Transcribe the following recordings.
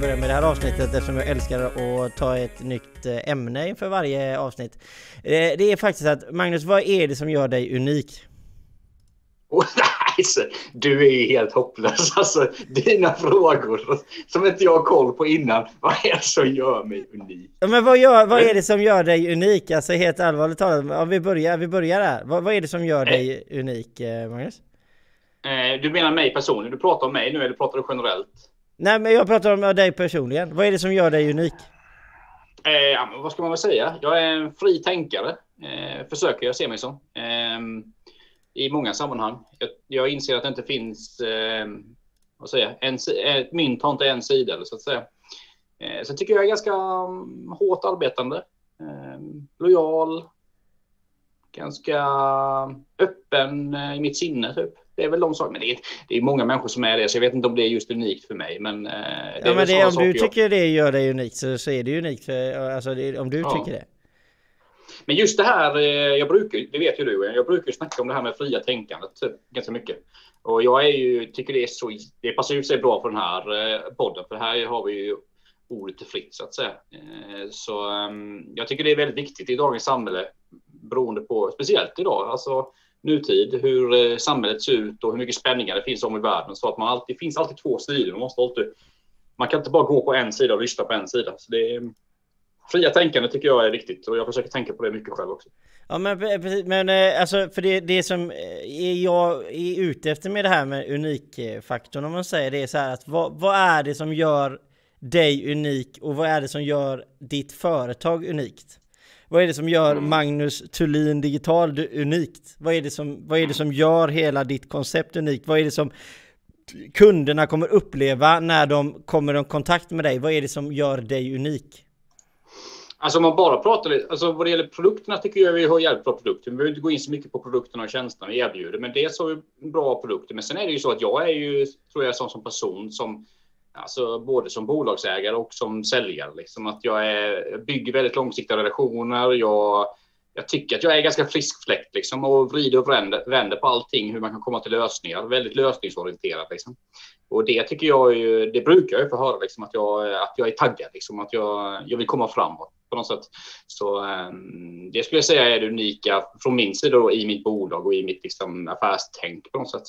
börja med det här avsnittet eftersom jag älskar att ta ett nytt eh, ämne inför varje avsnitt. Eh, det är faktiskt att Magnus, vad är det som gör dig unik? Oh, nej, du är ju helt hopplös. Alltså, dina frågor som inte jag har koll på innan. Vad är det som gör mig unik? Men vad, gör, vad är det som gör dig unik? Alltså helt allvarligt talat, om vi börjar, vi börjar där. Vad, vad är det som gör dig unik, eh, Magnus? Du menar mig personligen? Du pratar om mig nu eller pratar du generellt? Nej, men jag pratar om dig personligen. Vad är det som gör dig unik? Eh, ja, vad ska man väl säga? Jag är en fri tänkare. Eh, försöker jag se mig som. Eh, I många sammanhang. Jag, jag, inser att det inte finns, eh, vad säger jag, en, ett eh, mynt har inte en sida, så att säga. Eh, sen tycker jag är ganska um, hårt arbetande. Eh, lojal. Ganska öppen eh, i mitt sinne, typ. Det är väl de sakerna. Men det är, det är många människor som är det, så jag vet inte om det är just unikt för mig. Men, eh, det ja, men det, om du tycker jag... det gör dig unikt så, så är det unikt. För, alltså, det, om du ja. tycker det. Men just det här, eh, jag brukar, det vet ju du, jag brukar snacka om det här med fria tänkandet typ, ganska mycket. Och jag är ju, tycker det är så, det passar ju sig bra för den här eh, podden, för här har vi ju ordet fritt så att säga. Så ehm, jag tycker det är väldigt viktigt i dagens samhälle, beroende på, speciellt idag, alltså nutid, hur eh, samhället ser ut och hur mycket spänningar det finns om i världen. Så att man alltid, det finns alltid två sidor. Man, måste alltid, man kan inte bara gå på en sida och lyssna på en sida. Så det är, fria tänkande tycker jag är viktigt och jag försöker tänka på det mycket själv också. Ja men precis, men eh, alltså för det, det som eh, jag är ute efter med det här med unikfaktorn om man säger det är så här att vad, vad är det som gör dig unik och vad är det som gör ditt företag unikt? Vad är det som gör mm. Magnus Thulin Digital unikt? Vad är, det som, vad är det som gör hela ditt koncept unikt? Vad är det som kunderna kommer uppleva när de kommer i kontakt med dig? Vad är det som gör dig unik? Alltså om man bara pratar lite, alltså vad det gäller produkterna tycker jag vi har jävligt bra produkter. Vi behöver inte gå in så mycket på produkterna och tjänsterna vi erbjuder, men dels har vi bra produkter. Men sen är det ju så att jag är ju, tror jag, sån som person som Alltså både som bolagsägare och som säljare. Liksom att jag är, bygger väldigt långsiktiga relationer. Jag, jag tycker att jag är ganska frisk fläkt liksom, och vrider och vänder, vänder på allting, hur man kan komma till lösningar. Väldigt lösningsorienterad. Liksom. Och det tycker jag ju, det brukar jag få höra, liksom, att, jag, att jag är taggad, liksom, att jag, jag vill komma framåt på något sätt. Så um, det skulle jag säga är det unika från min sida då, i mitt bolag och i mitt liksom, affärstänk på något sätt.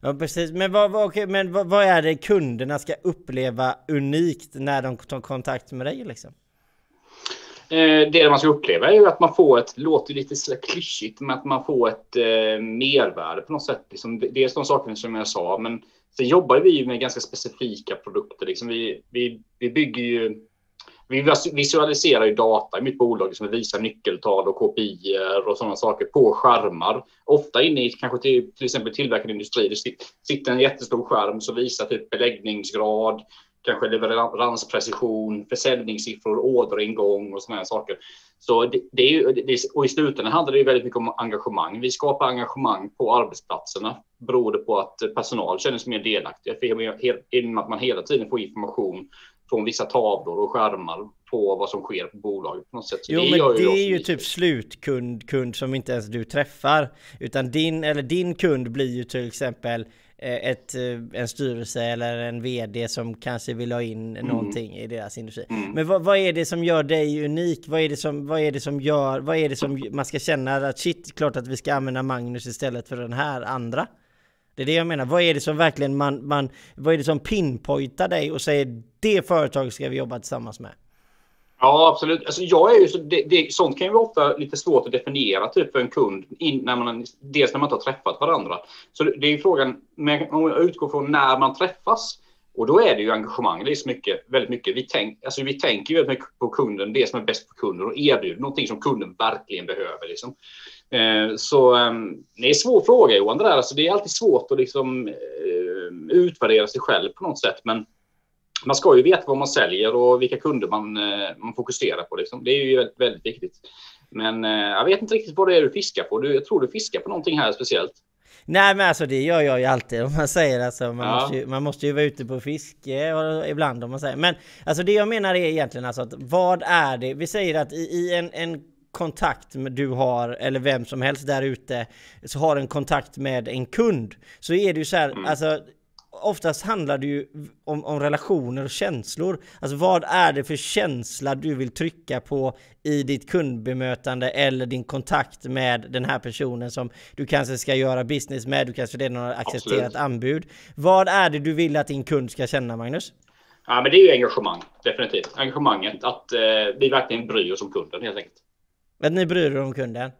Ja precis, men, vad, vad, okay, men vad, vad, är det kunderna ska uppleva unikt när de tar kontakt med dig liksom? Eh, det man ska uppleva är ju att man får ett, låter lite klyschigt, men att man får ett eh, mervärde på något sätt. Liksom, dels de sakerna som jag sa, men sen jobbar vi med ganska specifika produkter. Liksom vi, vi, vi bygger ju vi visualiserar ju data i mitt bolag som visar nyckeltal och KPI och sådana saker på skärmar. Ofta inne i kanske till, till exempel tillverkande industri. Det sitter en jättestor skärm som visar typ beläggningsgrad, kanske leveransprecision, försäljningssiffror, orderingång och sådana saker. Så det, det är ju, det, och i slutändan handlar det ju väldigt mycket om engagemang. Vi skapar engagemang på arbetsplatserna beroende på att personal känner sig mer delaktiga genom att man hela tiden får information från vissa tavlor och skärmar på vad som sker på bolaget på något sätt. Så jo, det men det är ju typ slutkund kund som inte ens du träffar. Utan din, eller din kund blir ju till exempel eh, ett, eh, en styrelse eller en VD som kanske vill ha in mm. någonting i deras industri. Mm. Men vad, vad, är det som gör dig unik? Vad är det som, vad är det som gör, vad är det som man ska känna att shit, klart att vi ska använda Magnus istället för den här andra? Det är det jag menar. Vad är det som verkligen man, man vad är det som pinpointar dig och säger det företaget ska vi jobba tillsammans med? Ja, absolut. Alltså jag är ju så, det, det, sånt kan ju vara ofta lite svårt att definiera typ för en kund, in, när man, dels när man inte har träffat varandra. Så det är ju frågan, om jag utgår från när man träffas, och då är det ju engagemang. Det är så mycket, väldigt mycket. Vi, tänk, alltså vi tänker ju väldigt mycket på kunden, det som är bäst för kunden och erbjuder någonting som kunden verkligen behöver. Liksom. Eh, så ehm, det är svår fråga Johan, det där. Alltså, det är alltid svårt att liksom, eh, utvärdera sig själv på något sätt. Men man ska ju veta vad man säljer och vilka kunder man, eh, man fokuserar på. Liksom. Det är ju väldigt, väldigt viktigt. Men jag vet inte riktigt vad det är du fiskar på. jag tror du fiskar på någonting här speciellt. Nej men alltså det gör jag ju alltid om man säger alltså man, ja. måste, ju, man måste ju vara ute på fiske ibland om man säger. Men alltså det jag menar är egentligen alltså att vad är det? Vi säger att i, i en, en kontakt med du har, eller vem som helst där ute, så har en kontakt med en kund, så är det ju så här, mm. alltså oftast handlar det ju om, om relationer och känslor. Alltså vad är det för känsla du vill trycka på i ditt kundbemötande eller din kontakt med den här personen som du kanske ska göra business med, du kanske redan har accepterat Absolut. anbud. Vad är det du vill att din kund ska känna Magnus? Ja, men det är ju engagemang, definitivt. Engagemanget, att eh, vi verkligen bryr oss om kunden helt enkelt. Att ni bryr er om kunden?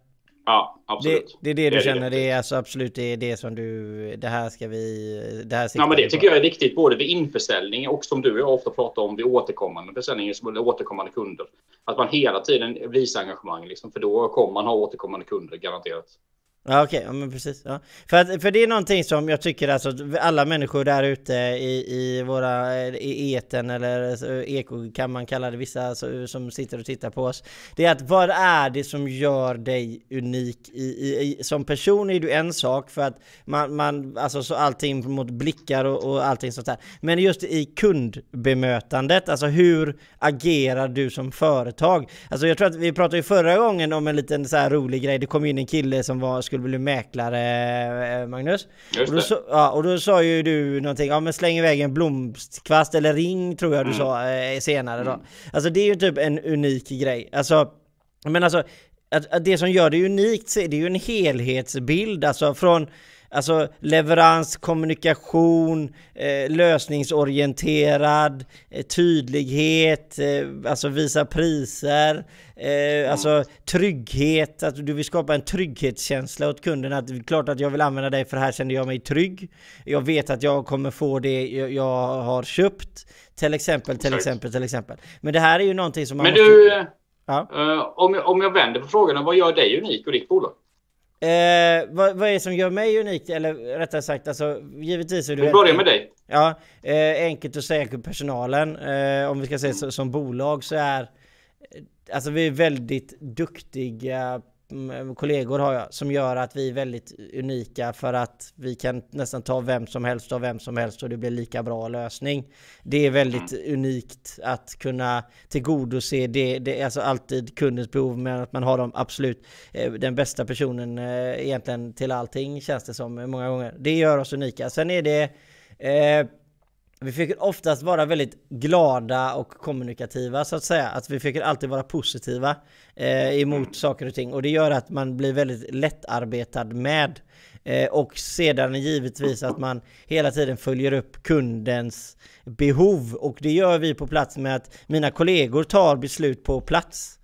Ja, absolut. Det, det är det du det känner, det, det är alltså absolut det, är det som du, det här ska vi, det här Ja, men det tycker jag är viktigt både vid införsäljning och som du och jag ofta pratar om vid återkommande försäljning, återkommande kunder. Att man hela tiden visar engagemang, liksom, för då kommer man ha återkommande kunder garanterat. Ja okej, okay. ja, men precis. Ja. För, att, för det är någonting som jag tycker alltså alla människor där ute i, i våra i eten eller eh, eko kan man kalla det vissa som sitter och tittar på oss. Det är att vad är det som gör dig unik? I, i, i som person är du en sak för att man, man alltså så allting mot blickar och, och allting sånt där. Men just i kundbemötandet, alltså hur agerar du som företag? Alltså jag tror att vi pratade ju förra gången om en liten så här rolig grej. Det kom in en kille som var, skulle skulle bli mäklare, eh, Magnus. Just och, då, så, ja, och då sa ju du någonting, ja men släng iväg en blomkvast eller ring tror jag du mm. sa eh, senare då. Mm. Alltså det är ju typ en unik grej. Alltså, men alltså, att, att det som gör det unikt så är det ju en helhetsbild, alltså från Alltså leverans, kommunikation, eh, lösningsorienterad, eh, tydlighet, eh, alltså visa priser, eh, alltså trygghet, att du vill skapa en trygghetskänsla åt kunden. Att det är klart att jag vill använda dig för här känner jag mig trygg. Jag vet att jag kommer få det jag har köpt. Till exempel, till exempel, till exempel. Men det här är ju någonting som man Men måste... du, ja? uh, om, jag, om jag vänder på frågorna, vad gör dig unik och ditt bolag? Eh, vad, vad, är det som gör mig unik? Eller rättare sagt, alltså givetvis är du... Vi börjar med dig. Ja, eh, enkelt att säga till personalen. Eh, om vi ska säga så, som bolag så är... Alltså vi är väldigt duktiga kollegor har jag som gör att vi är väldigt unika för att vi kan nästan ta vem som helst av vem som helst och det blir lika bra lösning. Det är väldigt mm. unikt att kunna tillgodose det, det är alltså alltid kundens behov men att man har dem absolut eh, den bästa personen eh, egentligen till allting känns det som många gånger. Det gör oss unika. Sen är det eh, vi försöker oftast vara väldigt glada och kommunikativa så att säga. Att vi försöker alltid vara positiva eh, emot mm. saker och ting. Och det gör att man blir väldigt lättarbetad med. Eh, och sedan givetvis att man hela tiden följer upp kundens behov. Och det gör vi på plats med att mina kollegor tar beslut på plats.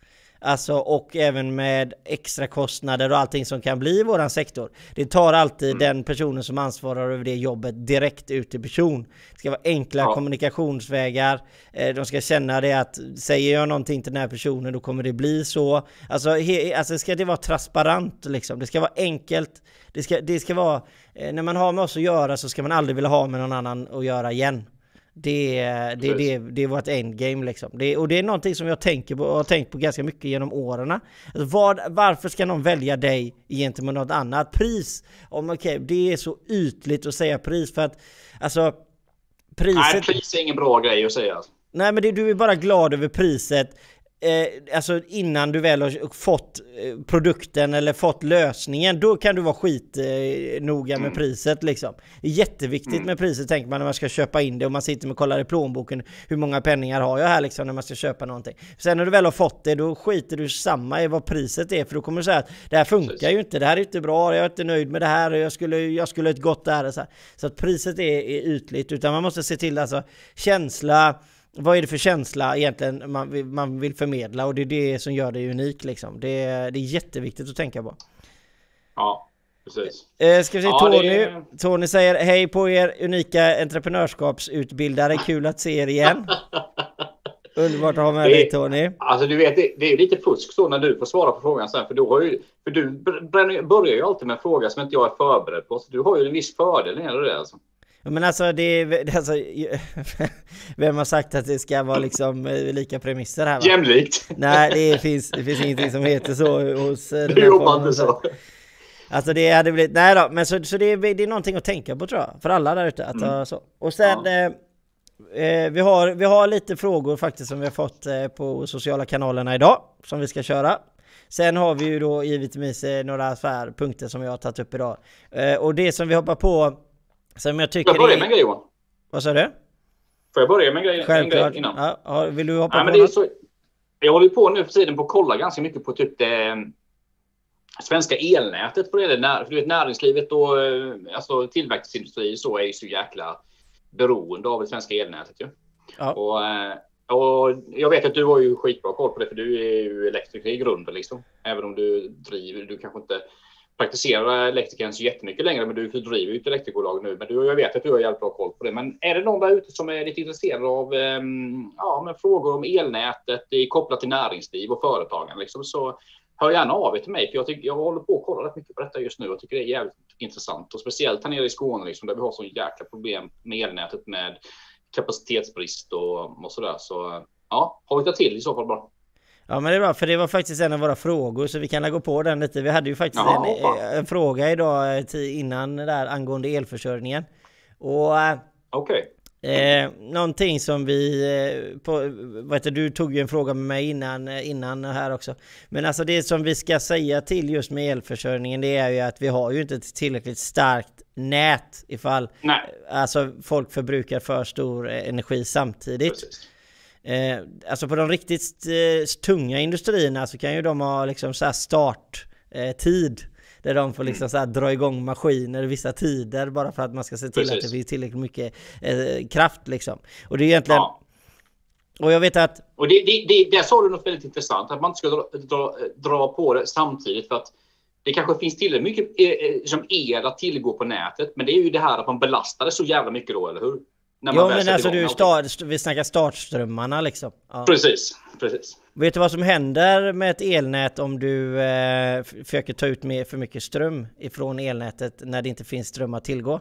Alltså och även med extra kostnader och allting som kan bli i våran sektor. Det tar alltid mm. den personen som ansvarar över det jobbet direkt ut till person. Det ska vara enkla ja. kommunikationsvägar. Eh, de ska känna det att säger jag någonting till den här personen då kommer det bli så. Alltså, he, alltså ska det vara transparent liksom. Det ska vara enkelt. Det ska, det ska vara, eh, när man har med oss att göra så ska man aldrig vilja ha med någon annan att göra igen. Det, det, det, det är vårt endgame liksom. Det, och det är någonting som jag tänker på, har tänkt på ganska mycket genom åren. Alltså vad, varför ska någon välja dig gentemot något annat? Pris, om, okay, det är så ytligt att säga pris för att alltså priset... Nej, pris är ingen bra grej att säga. Nej men det, du är bara glad över priset eh, alltså innan du väl har fått eh, produkten eller fått lösningen, då kan du vara skit eh, med mm. priset liksom. Det är jätteviktigt mm. med priset tänker man när man ska köpa in det och man sitter och kollar i plånboken. Hur många penningar har jag här liksom när man ska köpa någonting? Sen när du väl har fått det, då skiter du samma i vad priset är för då kommer du säga att det här funkar ju inte, det här är inte bra, jag är inte nöjd med det här, jag skulle, jag skulle ett gott där. Så, så att priset är, är ytligt, utan man måste se till alltså känsla, vad är det för känsla egentligen man vill, man vill förmedla och det är det som gör det unik liksom. Det är, det är jätteviktigt att tänka på. Ja, precis. Eh, ska vi se, ja, Tony, är... Tony säger hej på er unika entreprenörskapsutbildare, kul att se er igen. Underbart att ha med det, dig Tony. Alltså du vet, det, det är lite fusk så när du får svara på frågan sen. För du, har ju, för du börjar ju alltid med en fråga som inte jag är förberedd på. Så du har ju en viss fördel när det alltså. Men alltså det är, alltså, vem har sagt att det ska vara liksom eh, lika premisser här? Va? Jämlikt! Nej, det finns, det finns ingenting som heter så hos... Eh, det jobbar inte så. Alltså det hade blivit, nej då, men så, så det, är, det är någonting att tänka på tror jag, för alla där ute. Att, mm. så. Och sen, ja. eh, eh, vi, har, vi har lite frågor faktiskt som vi har fått eh, på sociala kanalerna idag, som vi ska köra. Sen har vi ju då givetvis några så här punkter som jag har tagit upp idag. och det som vi hoppar på Som jag tycker... Får jag börja med en grej Johan? Vad sa du? Får jag börja med en grej, Självklart. en grej innan? Ja, vill du hoppa Nej, på men något? så, jag håller på nu för tiden på att kolla ganska mycket på typ det svenska elnätet. För det när, för du vet, näringslivet och eh, alltså, tillverkningsindustri så är ju så jäkla beroende av det svenska elnätet. Ju. Ja. Och, eh, och jag vet att du har ju skitbra koll på det för du är ju elektriker i grunden liksom. Även om du driver, du kanske inte praktiserar elektrikern så jättemycket längre, men du driver ju ett elektrikbolag nu. Men du, jag vet att du har jävligt bra koll på det. Men är det någon där ute som är lite intresserad av ehm, ja, men frågor om elnätet kopplat till näringsliv och företagen, liksom, så hör gärna av er till mig. För jag, tycker, jag håller på att kolla rätt mycket på detta just nu och tycker det är jävligt intressant. Och speciellt här nere i Skåne liksom, där vi har så jäkla problem med elnätet med kapacitetsbrist och, och sådär. Så ja, hojta till i så fall bara. Ja men det är bra, för det var faktiskt en av våra frågor så vi kan gå på den lite. Vi hade ju faktiskt Jaha, en, fan. en fråga idag eh, innan där angående elförsörjningen. Och eh, Okej. Eh, någonting som vi, eh, på, vad heter, du tog ju en fråga med mig innan, eh, innan här också. Men alltså det som vi ska säga till just med elförsörjningen det är ju att vi har ju inte ett tillräckligt starkt nät ifall Nej, alltså folk förbrukar för stor eh, energi samtidigt. precis. Eh, alltså på de riktigt eh, tunga industrierna så kan ju de ha liksom så här start eh, där de får liksom så här dra igång maskiner vissa tider bara för att man ska se till att Precis. det finns tillräckligt mycket eh, kraft liksom. Och det är egentligen... Ja. Och jag vet att... Och det, det, det, där sa du något väldigt intressant, att man inte ska dra, dra, dra på det samtidigt för att det kanske finns tillräckligt mycket eh, eh, som el att tillgå på nätet, men det är ju det här att man belastar det så jävla mycket då, eller hur? Väl men alltså du, start, vi snackar startströmmarna liksom. Ja. Precis, precis. Vet du vad som händer med ett elnät om du eh, försöker ta ut mer, för mycket ström ifrån elnätet när det inte finns ström att tillgå?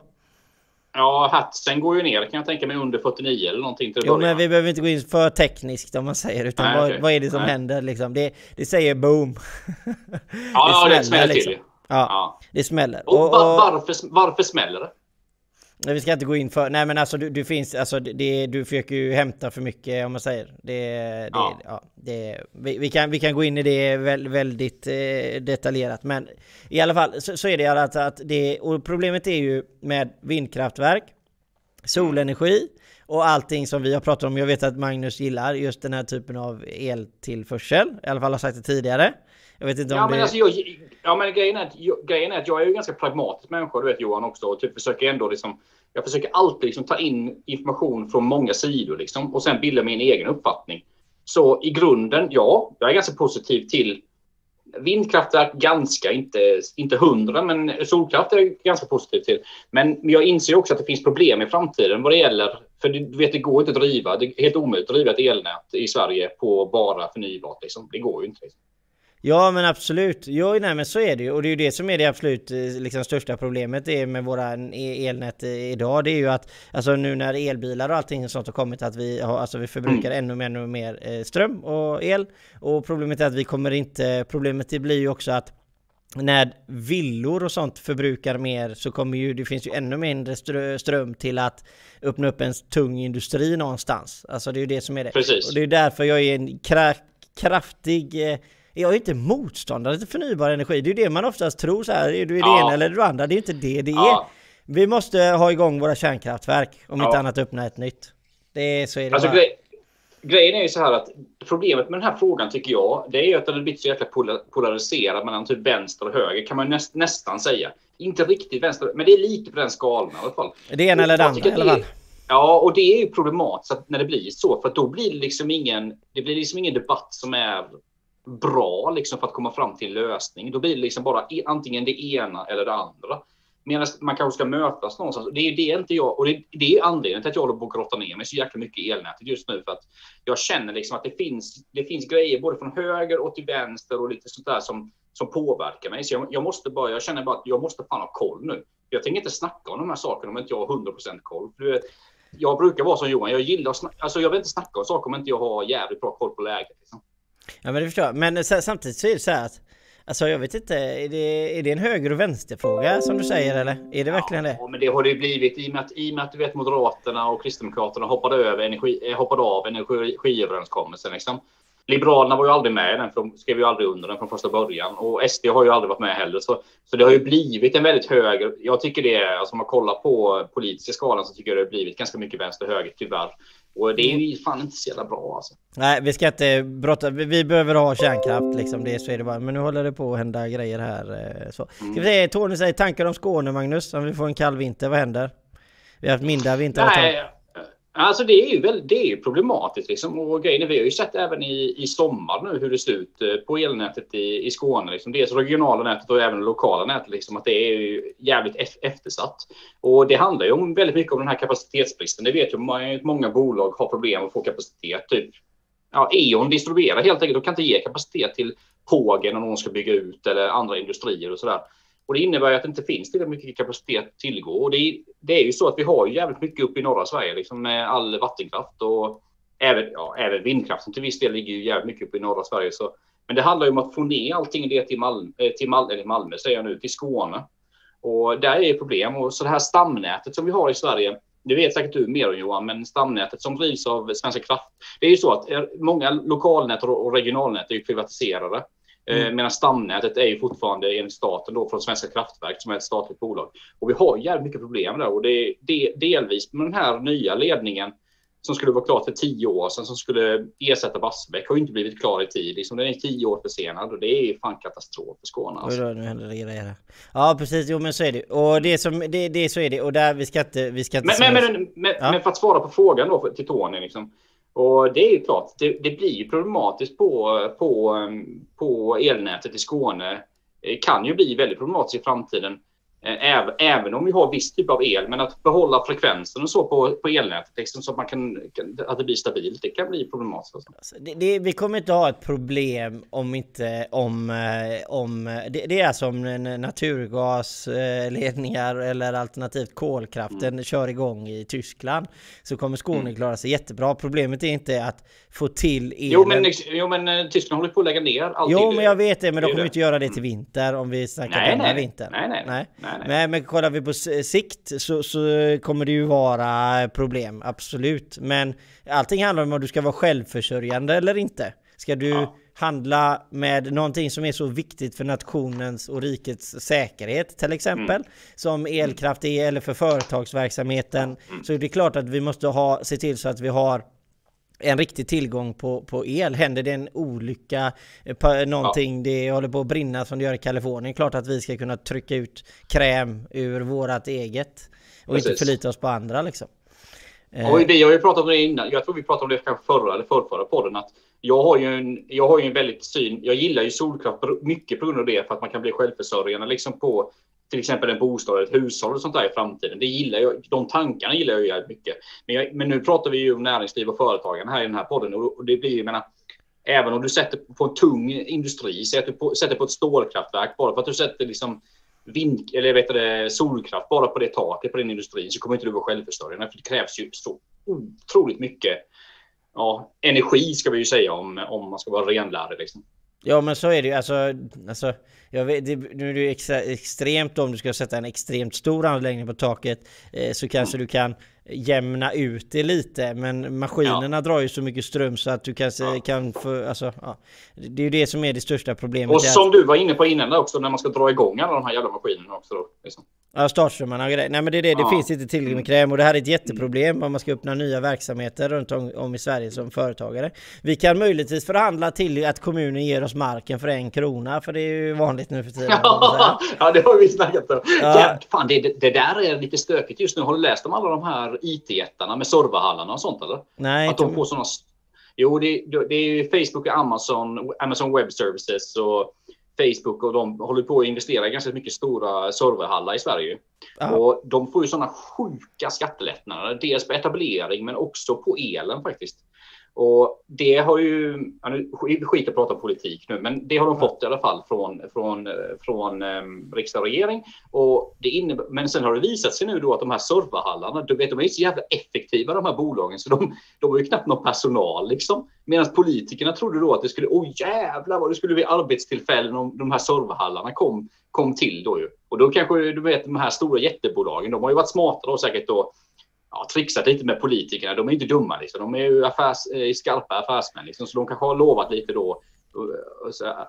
Ja, hatsen går ju ner kan jag tänka mig under 49 eller någonting till Jo början. men vi behöver inte gå in för tekniskt om man säger utan Nej, vad, okej. vad är det som Nej. händer liksom? Det, det säger boom. ja, ja, det smäller till. liksom. Ja, Ja. det smäller. Och, Och, och, varför, varför smäller det? Nej, vi ska inte gå in för, nej men alltså du, du finns, alltså det, du försöker ju hämta för mycket om man säger. Det, det, ja. Ja. det, vi, vi, kan, vi kan gå in i det väl, väldigt eh, detaljerat men i alla fall så, så är det att, att det, och problemet är ju med vindkraftverk, solenergi och allting som vi har pratat om. Jag vet att Magnus gillar just den här typen av eltillförsel. I alla fall har sagt det tidigare. Jag vet inte om Ja det... men, alltså, jag, ja, men grejen, är att, jag, grejen är att jag är ju ganska pragmatisk människa, du vet Johan också. Och typ försöker ändå liksom, jag försöker alltid liksom ta in information från många sidor liksom, och sen bilda min egen uppfattning. Så i grunden, ja, jag är ganska positiv till vindkraftverk, ganska, inte, inte hundra, men solkraft är jag ganska positiv till. Men jag inser också att det finns problem i framtiden vad det gäller, för du vet det går inte att driva, det är helt omöjligt att driva ett elnät i Sverige på bara förnybart. Liksom. Det går ju inte. Liksom. Ja men absolut, jo nej men så är det ju och det är ju det som är det absolut eh, liksom, största problemet är med våra e- elnät eh, idag det är ju att alltså nu när elbilar och allting sånt har kommit att vi, har, alltså, vi förbrukar ännu mer, ännu mer eh, ström och el och problemet är att vi kommer inte, problemet det blir ju också att när villor och sånt förbrukar mer så kommer ju, det finns ju ännu mindre strö, ström till att öppna upp en tung industri någonstans. Alltså det är ju det som är det. Precis. Och det är därför jag är en kra kraftig eh, jag är inte motståndare till förnybar energi. Det är ju det man oftast tror så här. Är du i det Ja. ena eller det andra? Det är inte det det är. Ja. Vi måste ha igång våra kärnkraftverk. Om Ja. inte annat öppna ett nytt. Det är, så är det Alltså, bara. grej, grejen är ju så här att problemet med den här frågan tycker jag, det är ju att den har blivit så jäkla pola- polariserad mellan typ vänster och höger kan man näst, nästan säga. Inte riktigt vänster, men det är lite på den skalan i alla fall. Det ena eller det andra i alla fall. är- Ja, och det är ju problematiskt när det blir så, för då blir det liksom ingen, det blir liksom ingen debatt som är bra liksom för att komma fram till en lösning. Då blir det liksom bara e- antingen det ena eller det andra. Medan man kanske ska mötas någonstans. Det är det inte jag, och det, det är anledningen till att jag håller på att grotta ner mig så jäkla mycket i elnätet just nu. För att jag känner liksom att det finns, det finns grejer både från höger och till vänster och lite sånt där som, som påverkar mig. Så jag, jag måste bara, jag känner bara att jag måste fan ha koll nu. Jag tänker inte snacka om de här sakerna om inte jag har 100% koll. För du vet, jag brukar vara som Johan, jag gillar att snacka, alltså jag vill inte snacka om saker om inte jag har jävligt bra koll på läget. Liksom. Ja men det förstår jag. Men sa- samtidigt så är det så här att Alltså jag vet inte, är det, är det en höger och vänsterfråga som du säger eller? Är det verkligen det? Ja, men det har det ju blivit i och med att, i och med att du vet Moderaterna och Kristdemokraterna hoppade, över energi, eh, hoppade av energiöverenskommelsen. Liksom. Liberalerna var ju aldrig med i den, för de skrev ju aldrig under den från första början. Och SD har ju aldrig varit med heller. Så, så det har ju blivit en väldigt hög... Jag tycker det är, alltså om man kollar på politiska skalan så tycker jag det har blivit ganska mycket vänster-höger tyvärr. Och det är ju fan inte så jävla bra alltså. Nej, vi ska inte brotta. Vi behöver ha kärnkraft liksom. Det, så är det bara. Men nu håller det på att hända grejer här. Eh, så. Ska vi se, Tony säger tankar om Skåne Magnus? Om vi får en kall vinter, vad händer? Vi har haft mindre vintrar Nej, Alltså det är ju väldigt, det är problematiskt liksom. Och grejen är, vi har ju sett även i, i sommar nu hur det ser ut eh, på elnätet i, i Skåne. Liksom. Dels regionala nätet och även det lokala nätet. Liksom, att det är jävligt eftersatt. Och det handlar ju om väldigt mycket om den här kapacitetsbristen. Det vet ju många bolag har problem att få kapacitet. Typ ja, E.ON distribuerar helt enkelt. De kan inte ge kapacitet till Pågen om någon ska bygga ut eller andra industrier och sådär. Och det innebär att det inte finns tillräckligt mycket kapacitet att tillgå. Och det är, det är ju så att vi har jävligt mycket uppe i norra Sverige liksom med all vattenkraft och även, ja, även vindkraften till viss del ligger ju jävligt mycket uppe i norra Sverige. Så, men det handlar ju om att få ner allting det till, Malmö, eh, till Malmö, eller Malmö, säger jag nu, till Skåne. Och där är det problem. Och så det här stamnätet som vi har i Sverige, det vet säkert du mer om Johan, men stamnätet som drivs av Svenska kraft. Det är ju så att eh, många lokalnät och regionalnät är ju privatiserade. Eh, mm. Medan stamnätet är ju fortfarande enligt staten då från Svenska kraftverk som är ett statligt bolag. Och vi har jävligt mycket problem där och det är delvis med den här nya ledningen som skulle vara klar för tio år sedan som skulle ersätta Barsebäck har ju inte blivit klar i tid. Liksom den är tio år försenad och det är fan katastrof för Skåne. Alltså. Oj nu händer det grejer. Ja precis, jo men så är det. Och det som, det, det så är det. Och där vi ska inte, vi ska inte... Men, men, men, men, ja. men för att svara på frågan då till Tony liksom. Och det är ju klart, det, det blir ju problematiskt på, på, på elnätet i Skåne. Det kan ju bli väldigt problematiskt i framtiden. Även, även om vi har viss typ av el, men att behålla frekvensen och så på, på elnätet liksom, så att, man kan, att det blir stabilt, det kan bli problematiskt. Alltså. alltså. Det, det, vi kommer inte ha ett problem om inte om, eh, om det, det är som naturgasledningar eller alternativt kolkraften mm. kör igång i Tyskland så kommer Skåne mm. klara sig jättebra. Problemet är inte att få till elen. Jo men, jo, men eh, Tyskland håller på att lägga ner allting. Jo men jag vet det, men de kommer inte göra det till vinter om vi snackar nej, denna nej, vinter. Nej, nej, nej. nej. Nej, nej. men kollar vi på sikt så, så kommer det ju vara problem, absolut. Men allting handlar om om du ska vara självförsörjande eller inte. Ska du ja. handla med någonting som är så viktigt för nationens och rikets säkerhet till exempel mm. som elkraft är eller för företagsverksamheten mm. så är det klart att vi måste ha, se till så att vi har en riktig tillgång på, på el. Händer det en olycka, eh, någonting, ja. det håller på att brinna som det gör i Kalifornien, klart att vi ska kunna trycka ut kräm ur vårat eget och Precis. inte förlita oss på andra liksom. Ja, vi har ju pratat om det innan. Jag tror vi pratade om det kanske förra eller förrförra podden att jag har ju en, jag har ju en väldigt syn. Jag gillar ju solkraft mycket på grund av det för att man kan bli självförsörjande liksom på till exempel en bostad, ett hushåll och sånt där i framtiden. Det gillar jag. De tankarna gillar jag jävligt mycket. Men, jag, men nu pratar vi ju om näringsliv och företagande här i den här podden och, det blir ju, menar, även om du sätter på en tung industri, säg att på, sätter på ett stålkraftverk bara för att du sätter liksom vind, eller vet det, solkraft bara på det taket på den industrin så kommer inte du vara självförsörjande. För det krävs ju så otroligt mycket ja, energi ska vi ju säga om, om man ska vara renlärig. Liksom. Ja men så är det ju alltså, alltså jag vet, det, nu är det ju extra, extremt om du ska sätta en extremt stor anläggning på taket eh, så kanske du kan jämna ut det lite men maskinerna ja. drar ju så mycket ström så att du kanske ja. kan få, alltså, ja. Det är ju det som är det största problemet. Och som du var inne på innan också när man ska dra igång alla de här jävla maskinerna också då. Liksom. Ja, startströmmarna och grejer. Nej men det är det, det finns inte tillräckligt med kräm och det här är ett jätteproblem om man ska öppna nya verksamheter runt om, i Sverige som företagare. Vi kan möjligtvis förhandla till att kommunen ger oss marken för en krona för det är ju vanligt nu för tiden. ja, det har vi snackat om. Ja. Ja, fan, det, det, där är lite stökigt just nu. Har du läst om alla de här IT-jättarna med serverhallarna och sånt eller? Nej. Att de får sådana... Jo, det, det är ju Facebook och Amazon, Amazon Web Services och Facebook och de håller på att investera i ganska mycket stora serverhallar i Sverige. Aha. Och de får ju sådana sjuka skattelättnader. Dels på etablering men också på elen faktiskt. Och det har ju, ja, nu skit att prata politik nu, men det har de fått i alla fall från, från, från um, riksdag och regering. Och det innebär, men sen har det visat sig nu då att de här serverhallarna, du vet, de är ju så jävla effektiva de här bolagen så de, de har ju knappt någon personal liksom. Medan politikerna trodde då att det skulle, åh jävlar vad det skulle bli arbetstillfällen om de här serverhallarna kom, kom till då ju. Och då kanske du vet de här stora jättebolagen, de har ju varit smarta då säkert då ja, trixat lite med politikerna. De är inte dumma liksom. De är ju affärs, eh, skarpa affärsmän liksom. Så de kanske har lovat lite då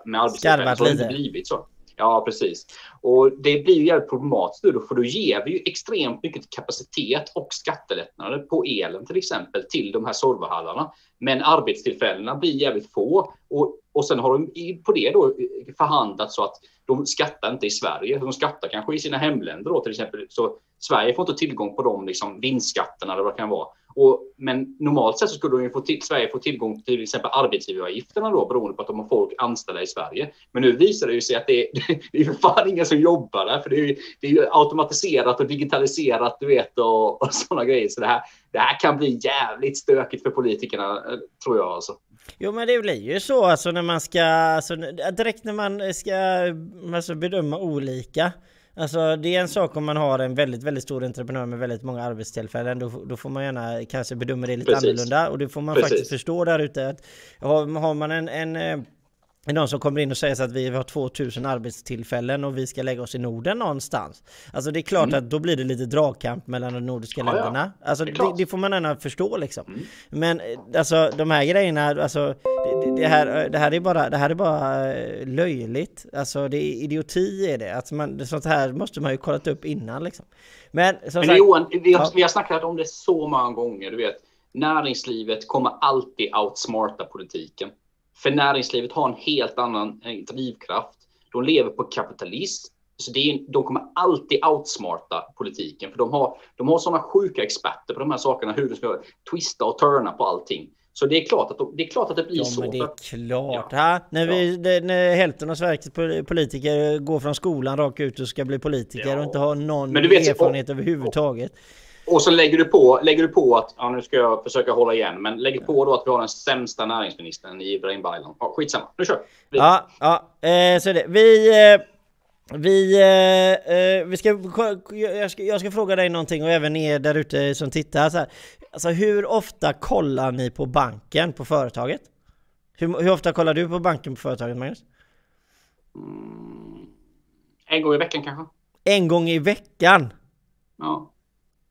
med arbetstillfällen. Så har det inte blivit så. Ja, precis. Och det blir ju jävligt problematiskt då, för då ger vi ju extremt mycket kapacitet och skattelättnader på elen till exempel till de här serverhallarna. Men arbetstillfällena blir jävligt få och, och sen har de på det då eh, förhandlat så att de skattar inte i Sverige. De skattar kanske i sina hemländer då till exempel. Så Sverige får inte tillgång på de liksom, vinstskatterna eller vad det kan vara. Och, men normalt sett så skulle de få till, Sverige få tillgång till till exempel arbetsgivaravgifterna då beroende på att de har folk anställda i Sverige. Men nu visar det ju sig att det, det är för fan ingen som jobbar där för det är ju, det är ju automatiserat och digitaliserat du vet och, och sådana grejer. Så det här, det här kan bli jävligt stökigt för politikerna eh, tror jag alltså. Jo men det blir ju så alltså när man ska, alltså, direkt när man ska alltså, bedöma olika Alltså det är en sak om man har en väldigt, väldigt stor entreprenör med väldigt många arbetstillfällen. Då, då får man gärna kanske bedöma det lite Precis. annorlunda. Och det får man Precis. faktiskt förstå där ute. Att har, har man en, en eh, någon som kommer in och säger att vi har 2000 arbetstillfällen och vi ska lägga oss i Norden någonstans. Alltså det är klart mm. att då blir det lite dragkamp mellan de nordiska ja, länderna. Alltså det, det, det, får man gärna förstå liksom. Mm. Men eh, alltså de här grejerna, alltså det, det, här, det här är bara, det här är bara eh, löjligt. Alltså det är idioti är det. Alltså man, sånt här måste man ju kollat upp innan liksom. Men, som Men sagt, Johan, vi har, ja. vi har snackat om det så många gånger, du vet. Näringslivet kommer alltid outsmarta politiken. För näringslivet har en helt annan eh, drivkraft. De lever på kapitalism. Så det är, de kommer alltid outsmarta politiken. För de har, de har sådana sjuka experter på de här sakerna. Hur de ska twista och turna på allting. Så det är klart att, de, det, är klart att det blir ja, så. Men det är klart. Ja. När, vi, när hälften av Sveriges politiker går från skolan rakt ut och ska bli politiker ja. och inte har någon erfarenhet överhuvudtaget. Och så lägger du på, lägger du på att, ja nu ska jag försöka hålla igen, men lägger på då att vi har den sämsta näringsministern i Ibrahim Baylan. Ja, skitsamma, nu kör vi. Ja, ja, eh, så är det. Vi... Eh, vi, eh, eh, vi ska, jag, ska, jag ska fråga dig någonting och även er där ute som tittar. Så här. Alltså hur ofta kollar ni på banken på företaget? Hur, hur ofta kollar du på banken på företaget Magnus? Mm, en gång i veckan kanske. En gång i veckan? Ja.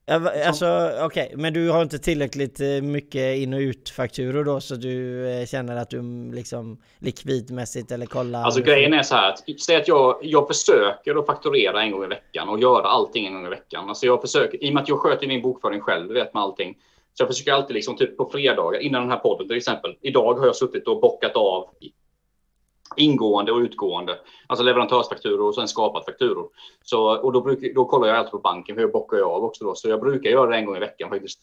Alltså okej, okay. men du har inte tillräckligt eh, mycket in och utfakturor då så du eh, känner att du mm, liksom likvidmässigt eller kollar? Alltså grejen är så här att säg att jag, jag försöker att fakturera en gång i veckan och göra allting en gång i veckan. Alltså jag försöker, i och med att jag sköter min bokföring själv, du vet med allting. Så jag försöker alltid liksom typ på fredagar innan den här podden till exempel. Idag har jag suttit och bockat av ingående och utgående. Alltså leverantörsfakturor och sen skapat fakturor. Så, och då, brukar, då kollar jag alltid på banken, för jag bockar jag av också då. Så jag brukar göra det en gång i veckan faktiskt.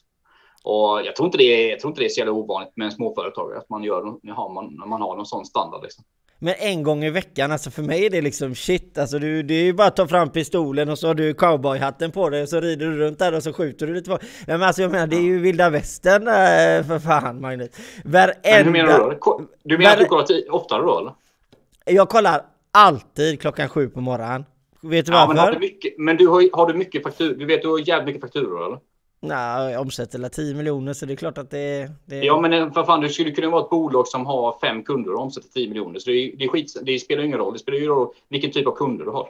Och jag tror inte det är, jag tror inte det är så jävla ovanligt med en småföretagare att man gör när man, man har någon sån standard liksom. Men en gång i veckan, alltså för mig är det liksom shit, alltså du, det är ju bara att ta fram pistolen och så har du cowboyhatten på dig och så rider du runt där och så skjuter du lite på. Men alltså jag menar, det är ju vilda västern äh, för fan Magnus. Varenda... Men hur menar du då? Du menar att du kollar oftare då eller? Jag kollar alltid klockan sju på morgonen. Vet du ja, varför? Men, har du mycket, men du har, har du mycket fakturor? Du vet du har jävligt mycket fakturor eller? Nej, jag omsätter la 10 miljoner så det är klart att det, det... Ja men för fan, du skulle kunna vara ett bolag som har fem kunder och omsätter 10 miljoner. Så det, det, skit, det spelar ingen roll. Det spelar ju roll vilken typ av kunder du har.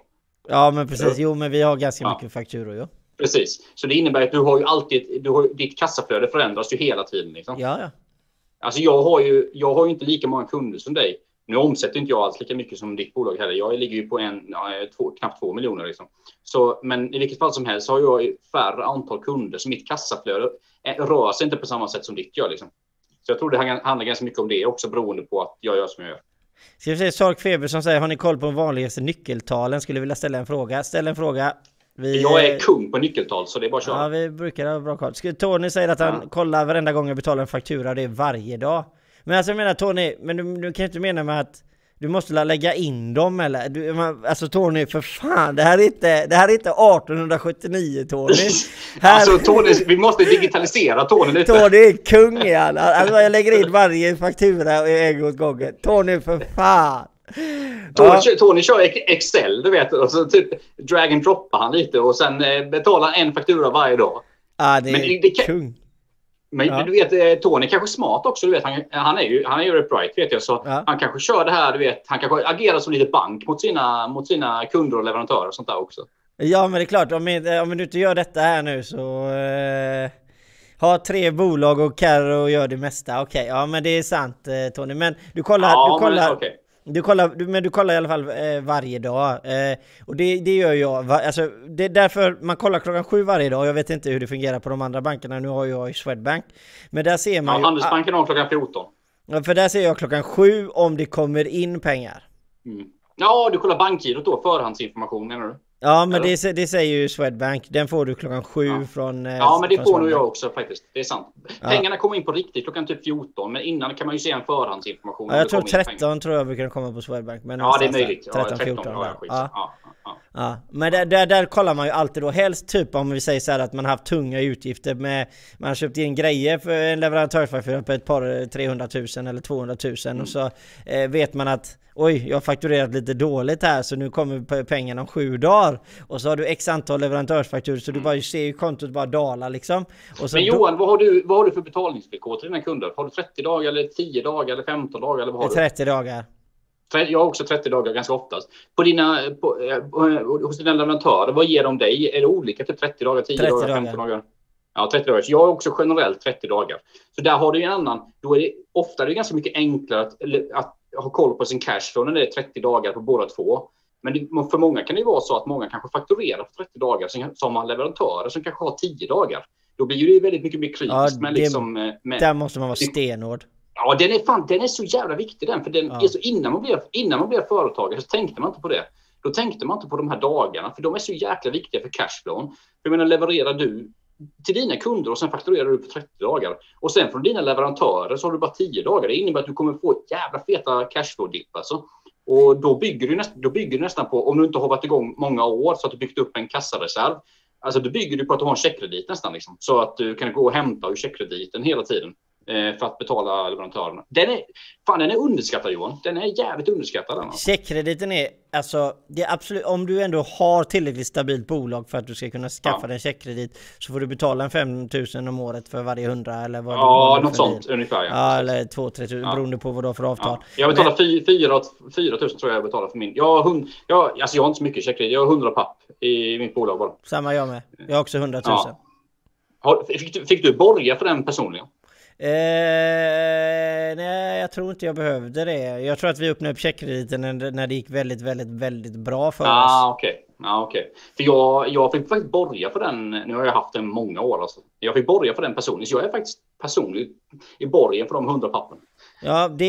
Ja men precis, jo men vi har ganska ja. mycket fakturor ja. Precis, så det innebär att du har ju alltid, du har, ditt kassaflöde förändras ju hela tiden. Liksom. Ja, ja. Alltså jag har ju, jag har ju inte lika många kunder som dig. Nu omsätter inte jag alls lika mycket som ditt bolag heller. Jag ligger ju på en, ja, två, knappt två miljoner. Liksom. Så, men i vilket fall som helst så har jag färre antal kunder, så mitt kassaflöde rör sig inte på samma sätt som ditt gör. Liksom. Så jag tror det handlar ganska mycket om det också, beroende på att jag gör som jag gör. Ska vi se, Sark Feber som säger, har ni koll på de vanligaste nyckeltalen? Skulle vilja ställa en fråga. Ställ en fråga. Vi... Jag är kung på nyckeltal så det är bara att köra. Ja, vi brukar ha bra koll. Tony säger att han ja. kollar varenda gång jag betalar en faktura, det är varje dag. Men alltså jag menar Tony, men du, du kan inte mena med att du måste lägga in dem eller? Du, alltså Tony, för fan, det här är inte, det här är inte 1879 Tony. Här... Alltså Tony, vi måste digitalisera Tony lite. Tony är kung i alla. Alltså jag lägger in varje faktura en gång åt gången. Tony, för fan. Tony, ja. kör, Tony kör Excel, du vet, och så typ drag and droppar han lite och sen eh, betalar en faktura varje dag. Ja, det är Men det, det kung. Men ja. du vet, eh, Tony kanske smart också. Du vet, han, han är ju, han är ju rätt bright vet jag. Så ja. han kanske kör det här, du vet. Han kanske agerar som lite bank mot sina, mot sina kunder och leverantörer och sånt där också. Ja, men det är klart. Om, om du inte gör detta här nu så... Eh, ha tre bolag och Carro gör det mesta. Okej, okay, ja men det är sant eh, Tony. Men du kollar, ja, du kollar, men, okay. Du kollar, men du kollar i alla fall eh, varje dag. Eh, och det, det gör jag. Va, alltså, det är därför man kollar klockan sju varje dag. Jag vet inte hur det fungerar på de andra bankerna. Nu har jag ju Swedbank. Men där ser man ja, ju... Handelsbanken har klockan 14. Ja, för där ser jag klockan sju om det kommer in pengar. Mm. Ja, du kollar bankgirot då, förhandsinformation menar du? Ja, men det, det, säger ju Swedbank. Den får du klockan sju ja. från... Eh, ja, men det får nog jag också faktiskt. Det är sant. Pengarna kommer in på riktigt klockan typ 14, men innan kan man ju se en förhandsinformation. Ja, jag tror 13 tror jag brukar komma på Swedbank. Men ja, det är möjligt. 13, ja, 13 14. Ja, ja. Ja. ja. men där, där, där, kollar man ju alltid då. Helst typ om vi säger så här att man har haft tunga utgifter med... Man har köpt in grejer för en leverantörsfaktura på ett par 300 000 eller 200 000 mm. och så eh, vet man att Oj, jag har fakturerat lite dåligt här så nu kommer pengarna om sju dagar. Och så har du x antal leverantörsfakturor så du mm. bara ser ju kontot bara dala liksom. Men Johan, vad har, du, vad har du för betalningsvillkor till dina kunder? Har du 30 dagar eller 10 dagar eller 15 dagar? Eller vad har 30 du? dagar. Jag har också 30 dagar ganska oftast. På dina, på, eh, hos dina leverantörer, vad ger de dig? Är det olika? Typ 30 dagar, 10 dagar, 15 dagar? Ja, 30 dagar. Så jag har också generellt 30 dagar. Så där har du en annan. Då är det ofta det är ganska mycket enklare att, att ha koll på sin cashflow när det är 30 dagar på båda två. Men det, för många kan det vara så att många kanske fakturerar för 30 dagar, sen har man leverantörer som kanske har 10 dagar. Då blir det väldigt mycket mer kritiskt. Ja, med liksom, med, där måste man vara stenhård. Ja, den är, fan, den är så jävla viktig den. För den ja. är så, innan, man blev, innan man blev företagare så tänkte man inte på det. Då tänkte man inte på de här dagarna, för de är så jäkla viktiga för cashflown. Jag menar, levererar du till dina kunder och sen fakturerar du på 30 dagar. Och sen från dina leverantörer så har du bara 10 dagar. Det innebär att du kommer få jävla feta cashflow-dipp alltså. Och då bygger, du nästan, då bygger du nästan på, om du inte har varit igång många år så att du byggt upp en kassareserv. Alltså då bygger du på att du har en checkkredit nästan liksom. Så att du kan gå och hämta ur checkkrediten hela tiden. Eh, för att betala leverantörerna. Den är, fan, den är underskattad Johan. Den är jävligt underskattad. Checkkrediten är alltså, det är absolut, om du ändå har tillräckligt stabilt bolag för att du ska kunna skaffa ja. dig en checkkredit så får du betala en 5000 om året för varje hundra eller vad Ja, något sånt bil. ungefär. Ja, ja eller 2 3 tusen ja. beroende på vad du har för avtal. Ja. Jag betalar 4 000 tror jag jag betalar för min. Jag har, hund, jag, alltså jag har inte så mycket checkkredit. Jag har 100 papp i mitt bolag bara. Samma jag med. Jag har också 100 000. Ja. Fick, du, fick du borga för den personligen? Eh, nej, jag tror inte jag behövde det. Jag tror att vi öppnade upp checkkrediten när, när det gick väldigt, väldigt, väldigt bra för ah, oss. Okay. Ah, okej. Okay. För jag, jag fick faktiskt borga för den. Nu har jag haft den många år. Alltså. Jag fick borga för den personen. Så jag är faktiskt personlig i borgen för de hundra pappen. Ja, det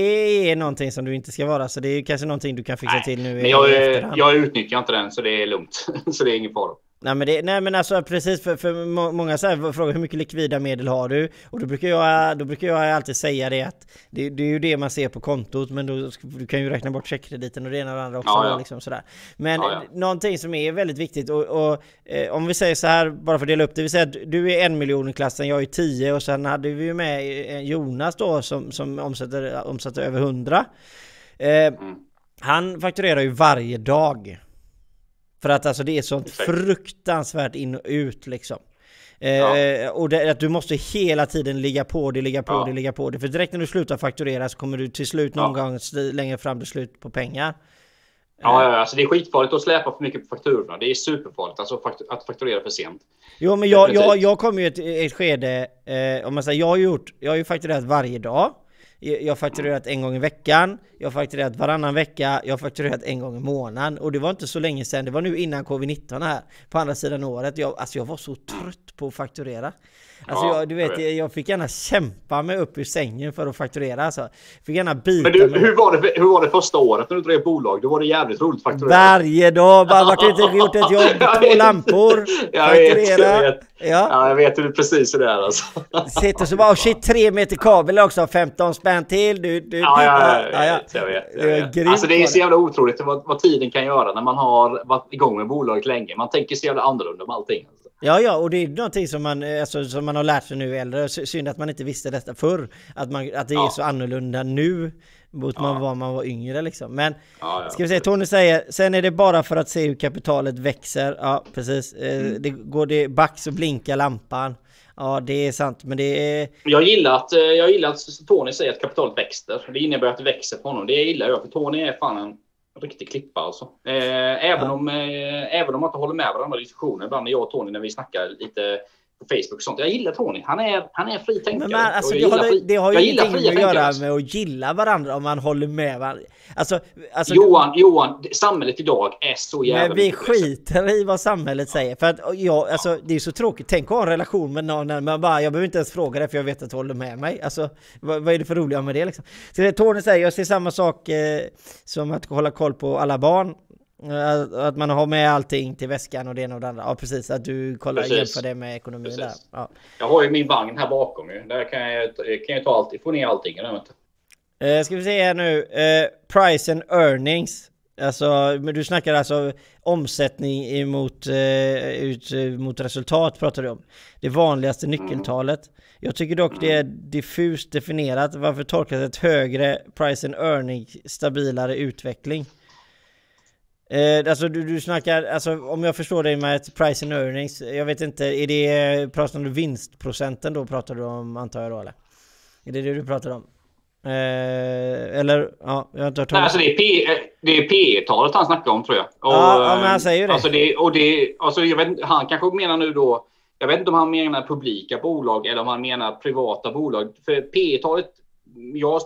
är någonting som du inte ska vara. Så det är kanske någonting du kan fixa Nej, till nu men jag. Jag utnyttjar inte den så det är lugnt. så det är ingen fara. Nej men, det, nej men alltså precis för, för många så här frågar hur mycket likvida medel har du? Och då brukar jag, då brukar jag alltid säga det att det, det är ju det man ser på kontot men då, du kan ju räkna bort checkkrediten och det ena och det andra också. Ja, ja. Liksom sådär. Men ja, ja. någonting som är väldigt viktigt och, och eh, om vi säger så här bara för att dela upp det. Vi säger att du är en miljon i klassen, jag är tio och sen hade vi ju med eh, Jonas då som, som omsätter, omsätter över hundra. Eh, mm. Han fakturerar ju varje dag. För att alltså det är sånt fruktansvärt in och ut liksom. Ja. Eh, och det, att du måste hela tiden ligga på det, ligga på ja. det, ligga på det. För direkt när du slutar fakturera så kommer du till slut någon ja. gång längre fram till slut på pengar. Ja, ja, alltså det är skitfarligt att släpa för mycket på fakturorna. Det är superfarligt alltså att fakturera för sent. Jo, men jag, jag, jag kommer ju ett, ett skede, eh, om man säger, jag har gjort, jag har ju fakturerat varje dag. Jag har fakturerat en gång i veckan, jag har fakturerat varannan vecka, jag har fakturerat en gång i månaden. Och det var inte så länge sedan, det var nu innan covid-19 här, på andra sidan året. Jag, alltså jag var så trött på att fakturera. Alltså ja, jag, du vet, jag, jag fick gärna kämpa mig upp ur sängen för att fakturera alltså. Fick gärna bita Men du, hur var, det, hur var det första året när du drev bolag? Då var det jävligt roligt att fakturera. Varje dag, bara varit ute och gjort ett jobb, två lampor, jag fakturera. Vet, jag vet. Ja. ja, jag vet hur precis hur det är alltså. Sitter så bara, oh shit, tre meter kabel också, 15 spänn till. Du, du. Ja, ja, ja, ja, jag vet. Jag vet. Det alltså det är så jävla otroligt vad, vad tiden kan göra när man har varit igång med bolaget länge. Man tänker så jävla annorlunda om allting. Alltså. Ja, ja, och det är någonting som man, eh, alltså, som man har lärt sig nu äldre. Synd att man inte visste detta förr. Att, man, att det ja. är så annorlunda nu mot ja. man var man var yngre liksom. Men ja, ska vi se, Tony säger, sen är det bara för att se hur kapitalet växer. Ja, precis. Eh, mm. Det går det back så blinkar lampan. Ja, det är sant, men det är... Jag gillar att, eh, jag gillar att Tony säger att kapitalet växer. Det innebär att det växer på honom. Det gillar jag, för Tony är fan en riktig klippa alltså. Eh, även, ja. om, eh, även om man inte håller med varandra i diskussioner ibland, jag och Tony, när vi snackar lite på Facebook och sånt. Jag gillar Tony. Han är, han är fri tänkare. Men man, alltså, det, har, fri, det har ju ingenting att göra med att gilla varandra om man håller med varandra. Alltså, alltså, Johan, Johan, samhället idag är så jävla Men vi skiter i vad samhället säger. För att jag, alltså, det är så tråkigt. Tänk att ha en relation med någon när man bara, jag behöver inte ens fråga det för jag vet att du håller med mig. Alltså, vad, vad är det för roliga med det liksom? Så det Tony säger, jag ser samma sak eh, som att hålla koll på alla barn. Eh, att man har med allting till väskan och det ena och det andra. Ja precis, att du kollar precis. jämför det med ekonomin precis. där. Ja. Jag har ju min vagn här bakom ju. Där kan jag, kan jag ta allt, få ner allting. Där, eh, ska vi se här nu. Eh, price and earnings. Alltså, du snackar alltså omsättning emot eh, ut, mot resultat pratar du om. Det vanligaste mm. nyckeltalet. Mm. Jag tycker dock det är diffust definierat. Varför tolkas ett högre price and earning stabilare utveckling? Eh, alltså du, du snackar, alltså om jag förstår dig med ett price and earnings, jag vet inte, är det, pratar du vinstprocenten då pratar du om antar jag då eller? Är det det du pratar om? Eh, eller, ja, jag har inte hört Nej, alltså det är, P, det är P-talet han snackar om tror jag. Och, ja, ja, men han säger ju det. Alltså det, och det, alltså jag vet, han kanske menar nu då, jag vet inte om han menar publika bolag eller om han menar privata bolag. För P-talet, jag,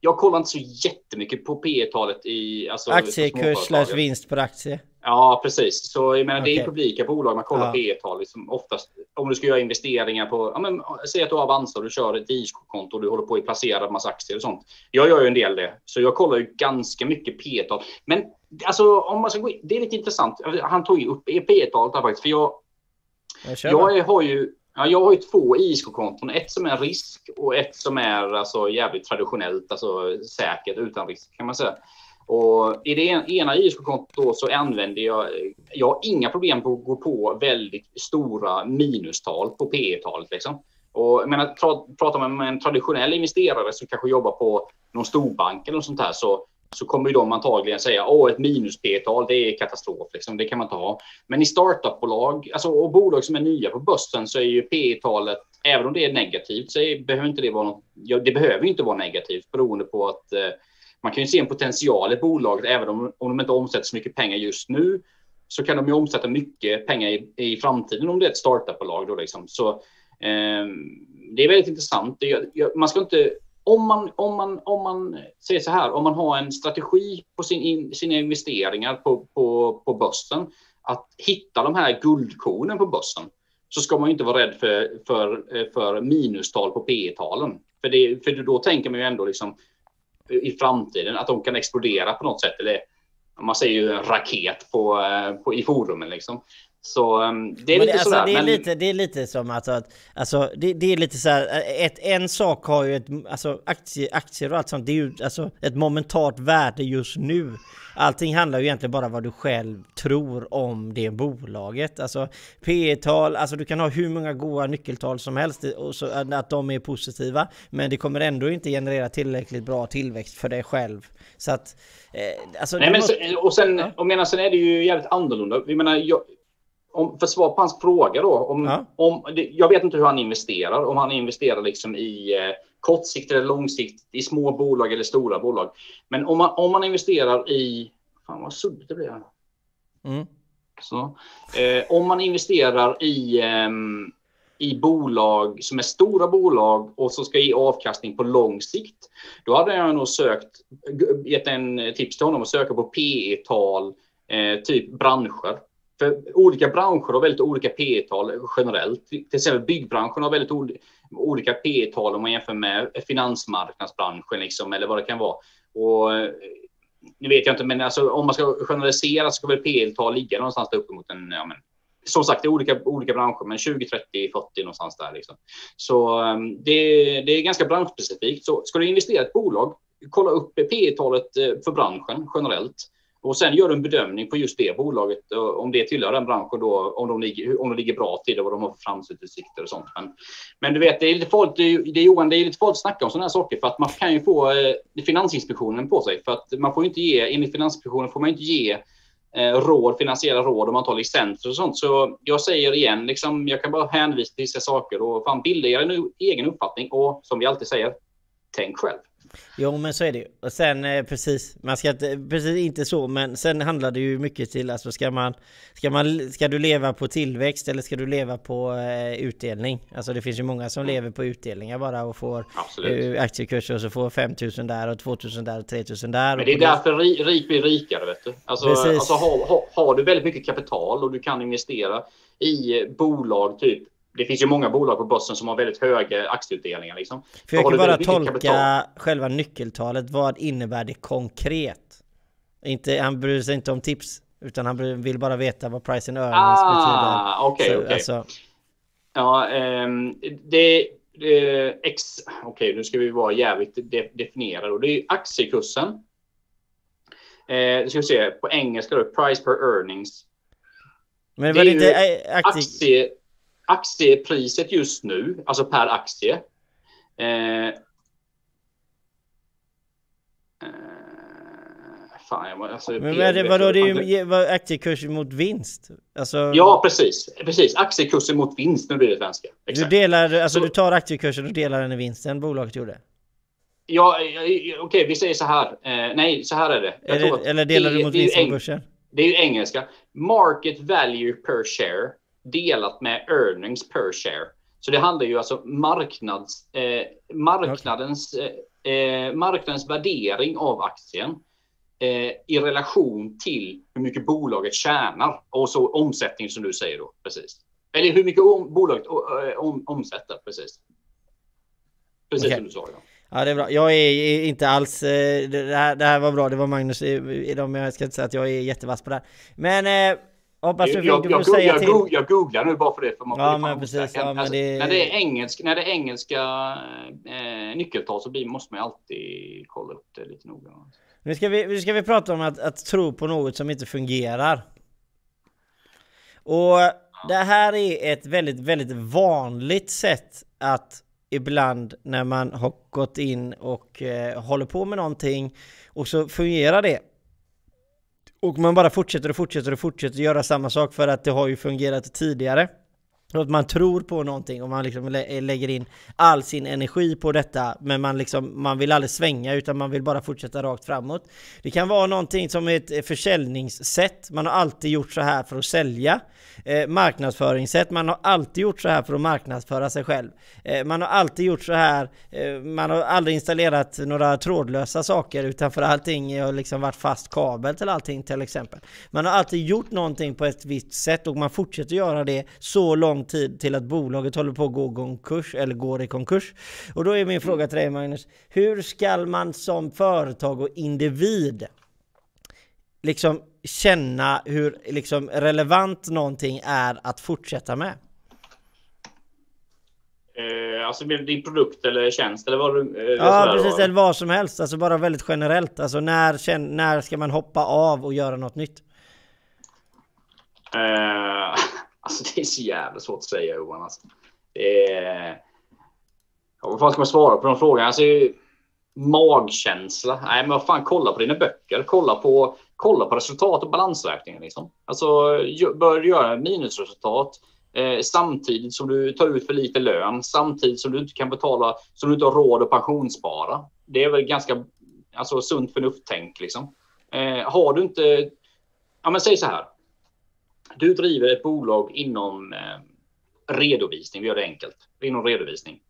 jag kollar inte så jättemycket på P talet i... Alltså, Aktiekurs slash vinst per aktie. Ja, precis. Så jag menar, okay. det är publika bolag man kollar ja. P tal liksom, oftast. Om du ska göra investeringar på, ja, men, säg att du har Avanza och du kör ett ISK-konto och du håller på att placera en massa aktier och sånt. Jag gör ju en del det, så jag kollar ju ganska mycket P-tal. Men alltså, om man ska gå in, det är lite intressant. Han tog ju upp P-talet där faktiskt, för jag, jag, jag har ju Ja, jag har ju två ISK-konton. Ett som är risk och ett som är alltså, jävligt traditionellt, alltså säkert utan risk kan man säga. Och I det ena ISK-kontot så använder jag, jag har inga problem på att gå på väldigt stora minustal på P talet liksom. Och jag menar, pratar man med en traditionell investerare som kanske jobbar på någon storbank eller något sånt här så så kommer ju de antagligen säga att ett minus P-tal, det är katastrof. Liksom. Det kan man inte ha. Men i startupbolag alltså, och bolag som är nya på börsen så är ju P-talet, även om det är negativt, så är, behöver inte det vara något, ja, det behöver inte vara negativt beroende på att eh, man kan ju se en potential i bolaget, även om, om de inte omsätter så mycket pengar just nu, så kan de ju omsätta mycket pengar i, i framtiden om det är ett startupbolag. Då liksom. Så eh, det är väldigt intressant. Det, man ska inte om man, om man, om man säger så här, om man har en strategi på sin in, sina investeringar på, på, på börsen, att hitta de här guldkornen på börsen, så ska man inte vara rädd för, för, för minustal på P talen För, det, för då tänker man ju ändå liksom i framtiden att de kan explodera på något sätt. Eller man säger ju en raket på, eh, på, i forumen liksom. Så um, det är men lite alltså, sådär. Det är, men... lite, det är lite som att, alltså det, det är lite så här, ett, en sak har ju ett, alltså aktier, aktier och allt sånt, det är ju alltså ett momentant värde just nu. Allting handlar ju egentligen bara vad du själv tror om det bolaget. Alltså P tal alltså du kan ha hur många goda nyckeltal som helst och så, att de är positiva. Men det kommer ändå inte generera tillräckligt bra tillväxt för dig själv. Så att, eh, alltså... Nej, men, måste... och sen, och menar, sen är det ju jävligt annorlunda. Vi menar, jag, om, för svar på hans fråga då. Om, ja. om, jag vet inte hur han investerar. Om han investerar liksom i eh, kortsikt eller långsikt i små bolag eller stora bolag. Men om man, om man investerar i... Fan vad suddigt det blir här. Mm. Så, eh, om man investerar i, eh, i bolag som är stora bolag och som ska ge avkastning på lång sikt. Då hade jag nog sökt, gett en tips till honom att söka på P tal eh, typ branscher. För olika branscher har väldigt olika P tal generellt. Till exempel byggbranschen har väldigt olika P tal om man jämför med finansmarknadsbranschen liksom, eller vad det kan vara. Och eh, nu vet jag inte, men alltså, om man ska generalisera så ska väl P tal ligga någonstans där uppemot en, ja, men, som sagt, det är olika, olika branscher, men 20, 30, 40 någonstans där. Liksom. Så um, det, det, är ganska branschspecifikt. Så ska du investera i ett bolag, kolla upp P talet eh, för branschen generellt. Och sen gör du en bedömning på just det bolaget, eh, om det tillhör den branschen då, om de ligger, om de ligger bra till och vad de har för framtidsutsikter och sånt. Men, men du vet, det är lite farligt, det är, det är, Johan, det är lite farligt att snacka om sådana här saker för att man kan ju få eh, Finansinspektionen på sig för att man får inte ge, enligt Finansinspektionen får man inte ge eh, råd, finansiella råd om man tar licenser och sånt. Så jag säger igen, liksom, jag kan bara hänvisa till vissa saker och fan bilda er en egen uppfattning och som vi alltid säger, tänk själv. Jo men så är det ju. Och sen eh, precis, man ska inte, precis inte så, men sen handlar det ju mycket till, alltså ska man, ska man, ska du leva på tillväxt eller ska du leva på eh, utdelning? Alltså det finns ju många som mm. lever på utdelningar bara och får eh, aktiekurser och så får 5000 där och 2000 där och 3000 där. Men det är därför rik, rik blir rikare vet du. Alltså, alltså har, har, har du väldigt mycket kapital och du kan investera i bolag typ det finns ju många bolag på börsen som har väldigt höga aktieutdelningar. Liksom. Försöker bara tolka kapital. själva nyckeltalet. Vad innebär det konkret? Inte, han bryr sig inte om tips. Utan han vill bara veta vad price and earnings ah, betyder. Okej, okej. Alltså... Ja, um, det... det ex, okej, okay, nu ska vi vara jävligt de, definierade. det är aktiekursen. Eh, ska vi se, på engelska då, price per earnings. Men det var det inte aktie... aktie aktiepriset just nu, alltså per aktie. Eh, eh, fan, alltså, Men vad är det, vadå, det är ju aktiekurs mot vinst? Alltså... Ja, precis. Precis, aktiekursen mot vinst, nu blir det svenska. Exakt. Du delar, alltså Så... du tar aktiekursen och delar den i vinsten bolaget gjorde? Ja, okej, okay, vi säger så här. Eh, nej, så här är det. Är det eller delar det, du mot vinsten på börsen? Det är ju engelska. Market value per share delat med earnings per share. Så det handlar ju alltså marknads, eh, marknadens, eh, eh, marknadens värdering av aktien eh, i relation till hur mycket bolaget tjänar och så omsättning som du säger då precis. Eller hur mycket om, bolaget eh, om, omsätter precis. Precis okay. som du sa. Ja. Ja det är bra. Jag är inte alls... Eh, det här, det här var bra. Det var Magnus. Jag ska inte säga att jag är jättevass på det här. Men Du, jag, du jag, säga jag, till. Jag, jag googlar nu bara för det. För man ja, men precis. Ja, men alltså, det... När, det är engelsk, när det är engelska eh, nyckeltal så blir, måste man alltid kolla upp det lite noga. Nu ska vi, nu ska vi prata om att, att tro på något som inte fungerar. Och det här är ett väldigt, väldigt vanligt sätt att ibland när man har gått in och eh, håller på med någonting och så fungerar det och man bara fortsätter och fortsätter och fortsätter göra samma sak för att det har ju fungerat tidigare. Att man tror på någonting och man liksom lägger in all sin energi på detta men man, liksom, man vill aldrig svänga utan man vill bara fortsätta rakt framåt. Det kan vara någonting som ett försäljningssätt, man har alltid gjort så här för att sälja. Eh, marknadsföringssätt, man har alltid gjort så här för att marknadsföra sig själv. Eh, man har alltid gjort så här, eh, man har aldrig installerat några trådlösa saker utan för allting har liksom varit fast kabel till allting till exempel. Man har alltid gjort någonting på ett visst sätt och man fortsätter göra det så långt tid till att bolaget håller på att gå konkurs eller går i konkurs. Och då är min fråga till dig Magnus, hur ska man som företag och individ liksom känna hur liksom relevant någonting är att fortsätta med? Eh, alltså din produkt eller tjänst eller vad du... Eh, ja precis, eller vad som helst. Alltså bara väldigt generellt. Alltså när, när ska man hoppa av och göra något nytt? Eh, alltså det är så jävla svårt att säga Johan. Alltså. Det är... vad fan ska man svara på de frågorna? Alltså, magkänsla. Nej, men vad fan, kolla på dina böcker. Kolla på kolla på resultat och balansräkningen. Liksom. Alltså, bör göra minusresultat eh, samtidigt som du tar ut för lite lön, samtidigt som du inte kan betala, som du inte har råd att pensionsspara. Det är väl ganska alltså, sunt förnuft-tänk. Liksom. Eh, har du inte... Ja, men säg så här. Du driver ett bolag inom eh, redovisning, vi gör det enkelt, inom redovisning.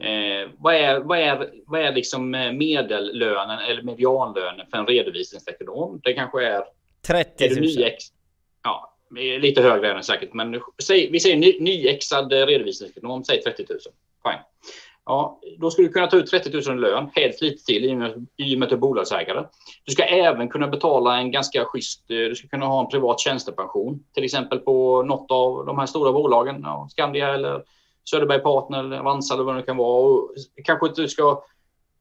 Eh, vad, är, vad, är, vad är liksom eh, medellönen eller medianlönen för en redovisningsekonom? Det kanske är... 30 000. Är ex, ja, lite högre än säkert, men säg, vi säger ny, nyexad redovisningsekonom, säg 30 000. Ja, då skulle du kunna ta ut 30 000 i lön, helst lite till i och med, i och med att du är bolagsägare. Du ska även kunna betala en ganska schysst, eh, du ska kunna ha en privat tjänstepension, till exempel på något av de här stora bolagen, ja, Skandia eller Söderberg Partner eller Avanza eller vad det kan vara. Och kanske inte du ska...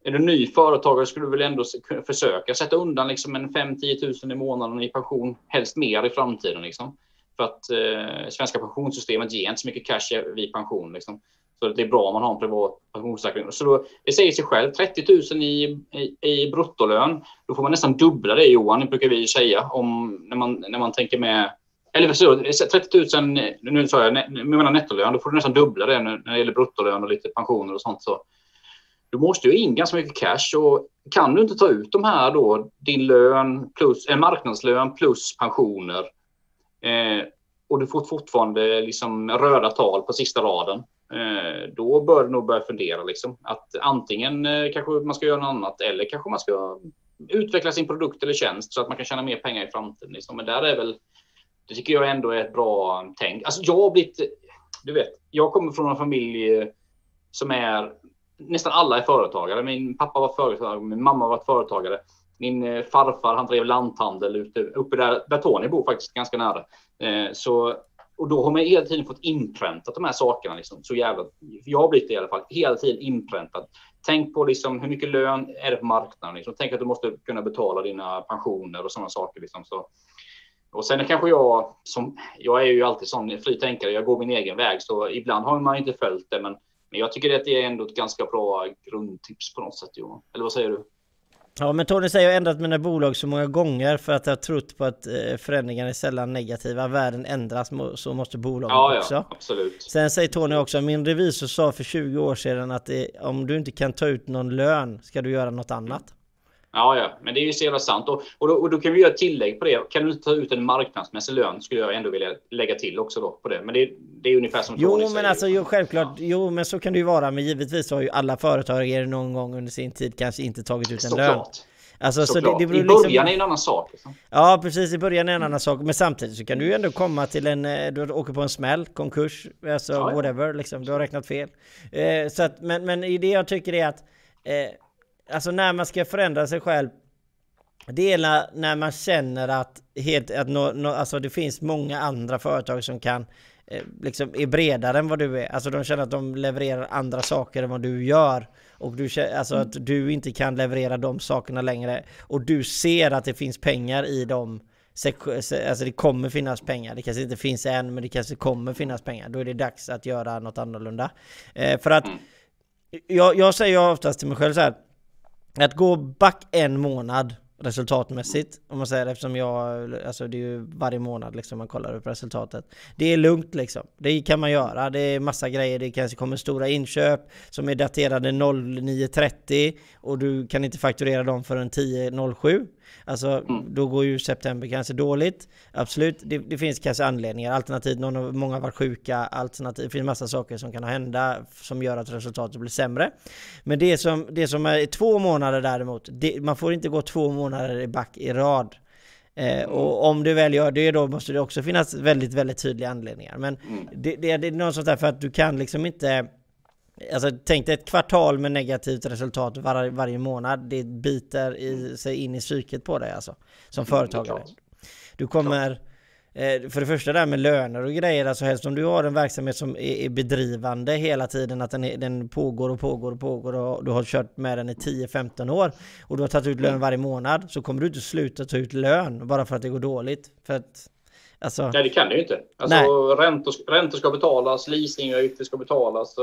Är du ny företagare skulle du väl ändå försöka sätta undan liksom en 5-10 000 i månaden i pension, helst mer i framtiden. Liksom. För att eh, svenska pensionssystemet ger inte så mycket cash vid pension. Liksom. Så det är bra om man har en privat pensionsförsäkring. Så då, det säger sig själv, 30 000 i, i, i bruttolön, då får man nästan dubbla det Johan, brukar vi säga, om, när, man, när man tänker med eller så, 30 000, nu sa jag, jag menar nettolön, då får du nästan dubbla det när det gäller bruttolön och lite pensioner och sånt. Så du måste ju in ganska mycket cash och kan du inte ta ut de här då, din lön plus en marknadslön plus pensioner eh, och du får fortfarande liksom röda tal på sista raden. Eh, då bör du nog börja fundera liksom att antingen eh, kanske man ska göra något annat eller kanske man ska utveckla sin produkt eller tjänst så att man kan tjäna mer pengar i framtiden. Liksom. Men där är väl, det tycker jag ändå är ett bra tänk. Alltså jag har blivit, du vet, jag kommer från en familj eh, som är, nästan alla är företagare. Min pappa var företagare, min mamma var företagare. Min farfar han drev lanthandel ute, uppe där, där Tony bor faktiskt ganska nära. Så, och då har man hela tiden fått inpräntat de här sakerna. Liksom, så jävla, jag har blivit det i alla fall, hela tiden inpräntat. Tänk på liksom, hur mycket lön är det på marknaden. Liksom. Tänk att du måste kunna betala dina pensioner och sådana saker. Liksom. Så, och sen är kanske jag, som, jag är ju alltid sån fri tänkare, jag går min egen väg, så ibland har man inte följt det, men, men jag tycker att det är ändå ett ganska bra grundtips på något sätt, Johan. Eller vad säger du? Ja men Tony säger jag har ändrat mina bolag så många gånger för att jag har trott på att eh, förändringar är sällan negativa. Världen ändras så måste bolagen ja, också. Ja, absolut. Sen säger Tony också, min revisor sa för 20 år sedan att det, om du inte kan ta ut någon lön ska du göra något annat. Ja, ja, men det är ju så jävla sant. Och, och, då, och då kan vi göra tillägg på det. Kan du inte ta ut en marknadsmässig lön skulle jag ändå vilja lägga till också då på det. Men det, det är ungefär som Jo, Tony men säger. alltså jo, självklart. Ja. Jo, men så kan det ju vara. Men givetvis har ju alla företagare någon gång under sin tid kanske inte tagit ut en så lön. Alltså, så det, det I början liksom... är en annan sak. Liksom. Ja, precis. I början är en annan sak. Men samtidigt så kan du ju ändå komma till en... Eh, du åker på en smäll, konkurs, alltså ja, ja. whatever. Liksom. Du har räknat fel. Eh, så att, men, men det jag tycker är att... Eh, alltså när man ska förändra sig själv det är när man känner att, helt, att no, no, alltså det finns många andra företag som kan eh, liksom är bredare än vad du är. Alltså de känner att de levererar andra saker än vad du gör. Och du känner alltså mm. att du inte kan leverera de sakerna längre. Och du ser att det finns pengar i dem. Alltså det kommer finnas pengar. Det kanske inte finns än, men det kanske kommer finnas pengar. Då är det dags att göra något annorlunda. Eh, för att mm. jag, jag säger oftast till mig själv så här. Att gå back en månad resultatmässigt. Om man säger eftersom jag, alltså det är ju varje månad liksom man kollar upp resultatet. Det är lugnt liksom. Det kan man göra. Det är massa grejer. Det kanske kommer stora inköp som är daterade 09.30 och du kan inte fakturera dem förrän 10.07. Alltså mm. då går ju september kanske dåligt. Absolut, det, det finns kanske anledningar. Alternativt, någon, många har varit sjuka. Alternativ, det finns massa saker som kan hända som gör att resultatet blir sämre. Men det som, det som är två månader däremot, det, man får inte gå två månader i back i rad. Eh, mm. och om du väl gör det då måste det också finnas väldigt, väldigt tydliga anledningar. Men mm. det, det, det är något sånt där för att du kan liksom inte Alltså tänk dig ett kvartal med negativt resultat var, varje månad. Det biter i, sig in i psyket på dig alltså. Som mm, företagare. Du kommer... Eh, för det första där med löner och grejer, alltså helst om du har en verksamhet som är, bedrivande hela tiden, att den, är, den pågår och pågår och pågår och du har kört med den i 10-15 år och du har tagit ut lön mm. varje månad så kommer du inte sluta ta ut lön bara för att det går dåligt. För att Alltså, Nej, det kan det ju inte. Alltså, räntor, räntor ska betalas, leasingavgifter ska betalas.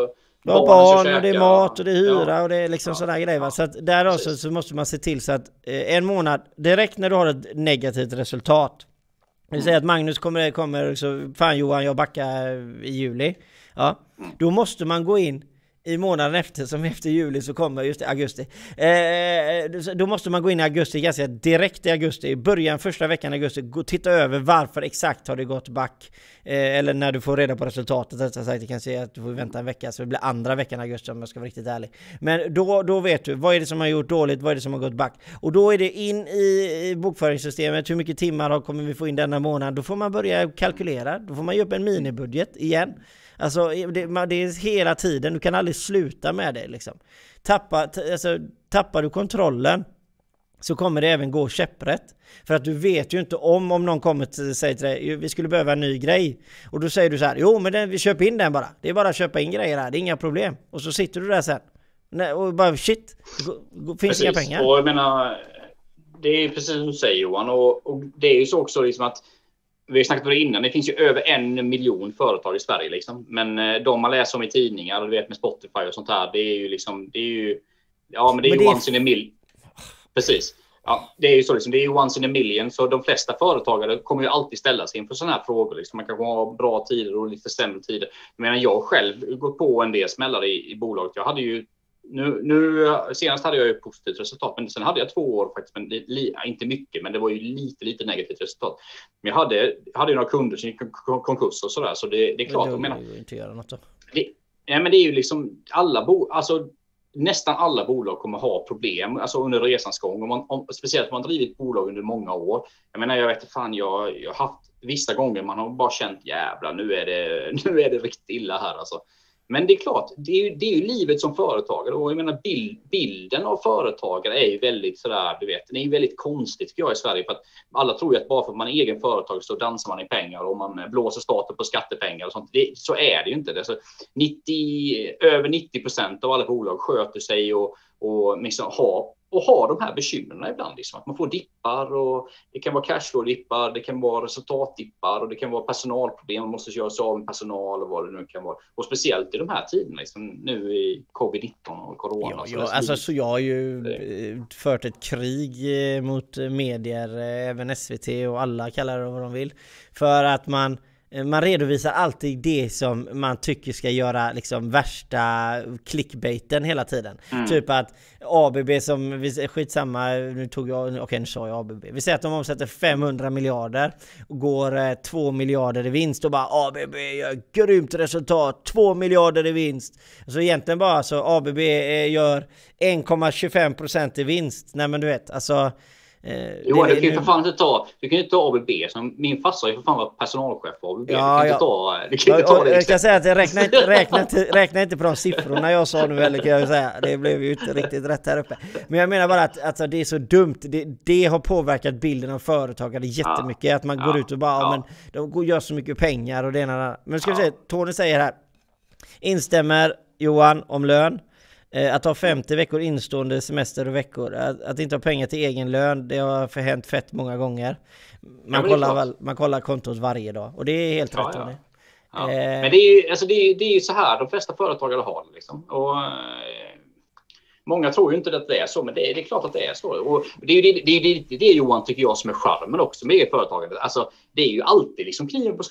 Du har barn och det är mat och det är hyra ja. och det är liksom ja. sådana grejer. Va? Så att där också så måste man se till så att eh, en månad, direkt när du har ett negativt resultat. Vi mm. säger att Magnus kommer, kommer så, fan Johan jag backar i juli. Ja, mm. då måste man gå in i månaden efter, som efter juli så kommer, just det, augusti. Eh, då måste man gå in i augusti, ganska direkt i augusti, i början första veckan i augusti, gå, titta över varför exakt har det gått back. Eh, eller när du får reda på resultatet, rättare sagt, du kan säga att du får vänta en vecka, så det blir andra veckan i augusti om jag ska vara riktigt ärlig. Men då, då vet du, vad är det som har gjort dåligt, vad är det som har gått back? Och då är det in i bokföringssystemet, hur mycket timmar kommer vi få in denna månad? Då får man börja kalkylera, då får man ju upp en minibudget igen. Alltså det, det, är hela tiden, du kan aldrig sluta med det liksom. Tappa, alltså, tappar du kontrollen så kommer det även gå käpprätt. För att du vet ju inte om, om någon kommer och säger till dig vi skulle behöva en ny grej. Och då säger du så här, jo men den, vi köper in den bara. Det är bara att köpa in grejer här, det är inga problem. Och så sitter du där sen. Och bara shit, det finns precis. inga pengar. Och jag menar, det är precis som du säger Johan. Och, och det är ju så också liksom att vi har snackat om det innan, det finns ju över en miljon företag i Sverige. Liksom. Men eh, de man läser om i tidningar, du vet med Spotify och sånt här, det är ju liksom, det är ju, ja men det är men ju det once in a million. Precis. Ja, det är ju så, liksom, det är ju once in a million, så de flesta företagare kommer ju alltid ställa sig inför sådana här frågor. Liksom. Man kanske har bra tider och lite sämre tider. Men jag själv gått på en del smällar i, i bolaget. Jag hade ju nu, nu, senast hade jag ju positivt resultat, men sen hade jag två år faktiskt, men li, inte mycket, men det var ju lite, lite negativt resultat. Men jag hade, hade ju några kunder som gick konkurs och sådär, så det, det är klart. Men jag menar, inte göra något då. Det, ja, men det är ju liksom alla bo, alltså nästan alla bolag kommer ha problem alltså under resans gång. Om man, om, speciellt om man drivit bolag under många år. Jag menar, jag vet fan, jag, jag har haft vissa gånger man har bara känt jävla nu är det, nu är det riktigt illa här alltså. Men det är klart, det är, ju, det är ju livet som företagare och jag menar bild, bilden av företagare är ju väldigt sådär, du vet, det är ju väldigt konstigt tycker jag i Sverige för att alla tror ju att bara för att man är egen företagare så dansar man i pengar och man blåser staten på skattepengar och sånt. Det, så är det ju inte. Det så 90, över 90 procent av alla bolag sköter sig och, och liksom har och har de här bekymren ibland. Liksom, att man får dippar och det kan vara cashflow-dippar, det kan vara resultatdippar och det kan vara personalproblem, man måste göra sig av med personal och vad det nu kan vara. Och speciellt i de här tiderna, liksom, nu i covid-19 och corona. Ja, ja, alltså, så jag har ju det. fört ett krig eh, mot medier, eh, även SVT och alla kallar det vad de vill. För att man Eh, man redovisar alltid det som man tycker ska göra liksom värsta clickbaiten hela tiden. Mm. Typ att ABB som, skitsamma, nu tog jag, okej okay, nu sa jag ABB. Vi säger att de omsätter 500 miljarder och går 2 eh, miljarder i vinst och bara ABB gör grymt resultat, 2 miljarder i vinst. Så egentligen bara så ABB eh, gör 1,25% i vinst. Nej men du vet, alltså Eh, jo, du kan ju för fan inte ta, du kan ju ta ABB. Som, min farsa har ju för fan varit personalchef på ABB. Ja, du kan ja. inte ta, du kan inte ta det. Jag kan säga att jag räknar inte, räknar, inte, räknar inte på de siffrorna jag sa nu heller kan jag säga. Det blev ju inte riktigt rätt här uppe. Men jag menar bara att alltså, det är så dumt. Det, det har påverkat bilden av företagare jättemycket. Ja. Att man går ut och bara, ja. men de gör så mycket pengar och det ena Men ska vi se, Tony säger här. Instämmer Johan om lön. Eh, att ha 50 veckor instående semester och veckor. Att, att inte ha pengar till egen lön, det har för hänt fett många gånger. Man, ja, kollar, man kollar kontot varje dag och det är helt ja, rätt. Ja. Ja. Eh, men det är, ju, alltså det, är, det är så här de flesta företagare har det. Liksom. Och, eh, många tror ju inte att det är så, men det är, det är klart att det är så. Och det är ju det, det, det, det Johan tycker jag som är charmen också med eget företagande. Alltså, det är ju alltid liksom kniven på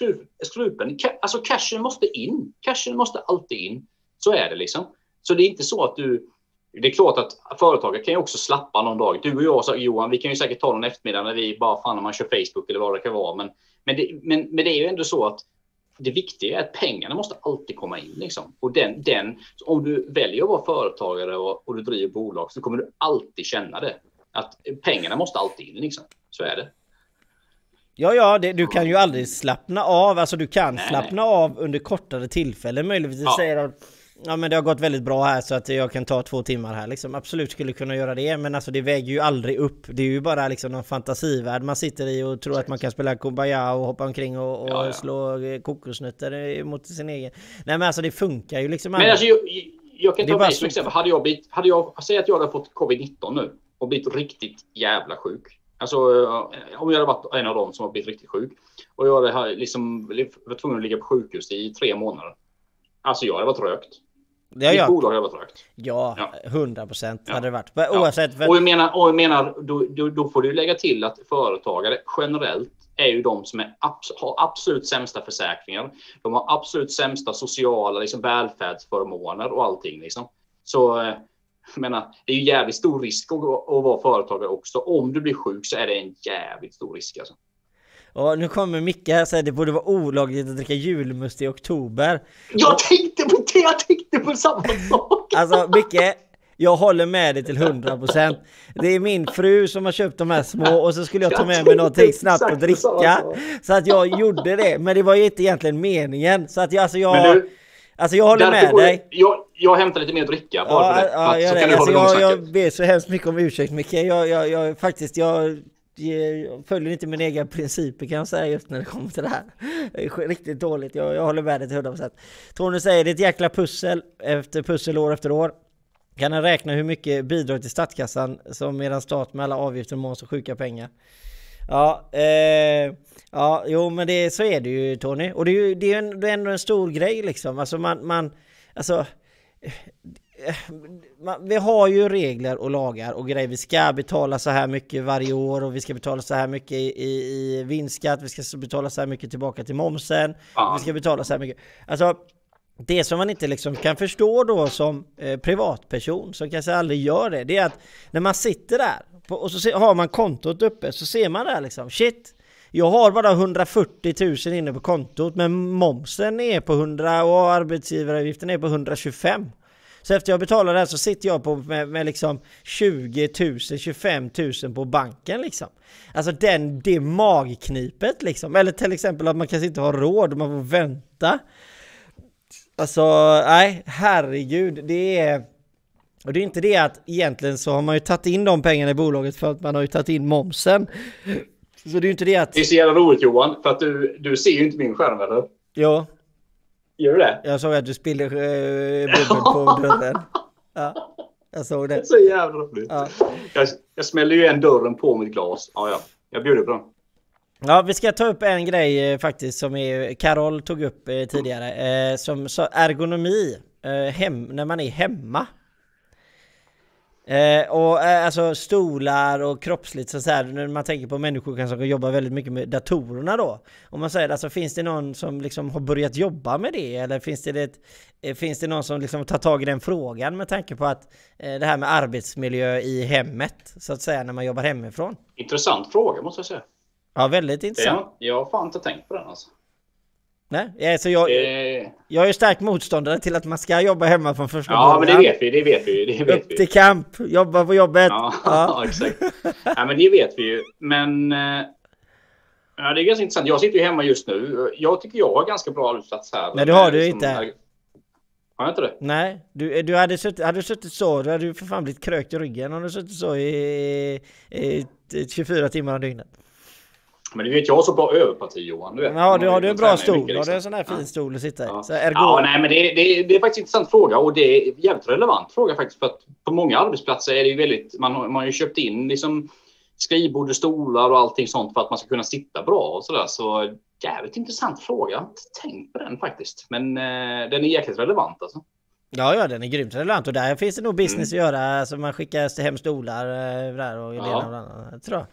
skruven. Alltså cashen måste in. Cashen måste alltid in. Så är det liksom. Så det är inte så att du... Det är klart att företagare kan ju också slappa någon dag. Du och jag, så, Johan, vi kan ju säkert ta någon eftermiddag när vi bara fan när man kör Facebook eller vad det kan vara. Men, men, det, men, men det är ju ändå så att det viktiga är att pengarna måste alltid komma in. Liksom. Och den, den, om du väljer att vara företagare och, och du driver bolag så kommer du alltid känna det. Att pengarna måste alltid in. Liksom. Så är det. Ja, ja, det, du kan ju aldrig slappna av. Alltså du kan nej, slappna nej. av under kortare tillfällen möjligtvis. Ja. Säger att Ja men det har gått väldigt bra här så att jag kan ta två timmar här liksom. Absolut skulle kunna göra det men alltså det väger ju aldrig upp. Det är ju bara liksom någon fantasivärld man sitter i och tror att man kan spela kumbaya och hoppa omkring och, och ja, ja. slå kokosnötter mot sin egen. Nej men alltså det funkar ju liksom Men alltså jag, jag kan ta mig som exempel. Hade jag blivit, hade jag, säg att jag hade fått covid-19 nu och blivit riktigt jävla sjuk. Alltså om jag hade varit en av dem som har blivit riktigt sjuk och jag hade liksom varit tvungen att ligga på sjukhus i tre månader. Alltså jag hade varit rökt. Det har jag. bolag har varit rakt. Ja, hundra ja. procent hade det varit. Oavsett. Ja. Och jag menar, och jag menar då, då, då, får du lägga till att företagare generellt är ju de som är, har absolut sämsta försäkringar. De har absolut sämsta sociala liksom, välfärdsförmåner och allting. Liksom. Så eh, jag menar, det är ju jävligt stor risk att, att vara företagare också. Om du blir sjuk så är det en jävligt stor risk. Alltså. Och nu kommer Micke här och säger att det borde vara olagligt att dricka julmust i oktober. Jag tänkte på det! Jag tänkte på samma sak! Alltså Micke, jag håller med dig till 100%. Det är min fru som har köpt de här små och så skulle jag ta med mig någonting snabbt att dricka. Så att jag gjorde det, men det var ju inte egentligen meningen. Så att jag, alltså jag... Du, alltså jag håller med dig. Jag, jag hämtar lite mer dricka bara ja, för det. Ja, så det. Alltså jag, jag ber så hemskt mycket om ursäkt Micke. Jag, jag, jag, faktiskt, jag jag följer inte mina egna principer kan jag säga just när det kommer till det här. Det är riktigt dåligt, jag, jag håller med dig till 100%. Tony säger det är ett jäkla pussel efter pussel år efter år. Kan han räkna hur mycket bidrag till statskassan som medan stat med alla avgifter, moms och sjuka pengar? Ja, eh, ja, jo men det, så är det ju Tony. Och det är ju det är ändå en stor grej liksom. Alltså man, man alltså vi har ju regler och lagar och grejer. Vi ska betala så här mycket varje år och vi ska betala så här mycket i, i vinstskatt. Vi ska betala så här mycket tillbaka till momsen. Ja. Vi ska betala så här mycket. Alltså, det som man inte liksom kan förstå då som eh, privatperson, som kanske aldrig gör det, det är att när man sitter där på, och så se, har man kontot uppe så ser man där liksom shit, jag har bara 140 000 inne på kontot men momsen är på 100 och arbetsgivaravgiften är på 125. Så efter jag betalar det här så sitter jag på med, med liksom 20 000, 25 000 på banken liksom. Alltså den, det magknipet liksom. Eller till exempel att man kanske inte har råd, man får vänta. Alltså, nej, herregud, det är... Och det är inte det att egentligen så har man ju tagit in de pengarna i bolaget för att man har ju tagit in momsen. Så det är ju inte det att... Det är så jävla roligt Johan, för att du, du ser ju inte min skärm eller? Ja. Gör du det? Jag såg att du spillde eh, bubbel på dörren. Ja, jag såg det. Så jävla roligt. Ja. Jag, jag smäller ju igen dörren på mitt glas. Ja, ja. Jag bjuder på den. Ja, vi ska ta upp en grej eh, faktiskt som är, Carol tog upp eh, tidigare. Eh, som ergonomi eh, hem, när man är hemma. Eh, och eh, alltså stolar och kroppsligt så, så här, när man tänker på människor kanske som jobbar väldigt mycket med datorerna då. Om man säger alltså finns det någon som liksom har börjat jobba med det eller finns det, ett, eh, finns det någon som liksom tar tag i den frågan med tanke på att eh, det här med arbetsmiljö i hemmet så att säga när man jobbar hemifrån? Intressant fråga måste jag säga. Ja, väldigt intressant. Jag, jag har fan inte tänkt på den alltså. Nej, alltså jag, eh. jag är stark motståndare till att man ska jobba hemma från första början. Ja, men det vet vi, det vet vi. Det vet Upp till kamp, jobba på jobbet. Ja, ja. exakt. Ja, men det vet vi ju. Men eh, ja, det är ganska intressant. Jag sitter ju hemma just nu. Jag tycker jag har ganska bra arbetsplats här. Nej, det har du inte. Har jag inte det? Nej, du, du hade, suttit, hade du suttit så, du hade ju för fan blivit krökt i ryggen om du suttit så i, i, i 24 timmar om dygnet. Men du vet, jag har så bra överparti Johan. Du vet. Ja, du har du en bra stol. Mycket, liksom. Har du en sån här fin stol att sitta i? Ja, så ergo... ja nej, men det, det, det, är faktiskt en intressant fråga och det är jävligt relevant fråga faktiskt. För att på många arbetsplatser är det ju väldigt, man har, man har ju köpt in liksom skrivbord och stolar och allting sånt för att man ska kunna sitta bra och sådär. Så jävligt intressant fråga. Jag har inte tänkt på den faktiskt. Men eh, den är jäkligt relevant alltså. Ja, ja, den är grymt relevant och där finns det nog business mm. att göra. Alltså man skickar hem stolar eh, där och ja. och annat, tror jag.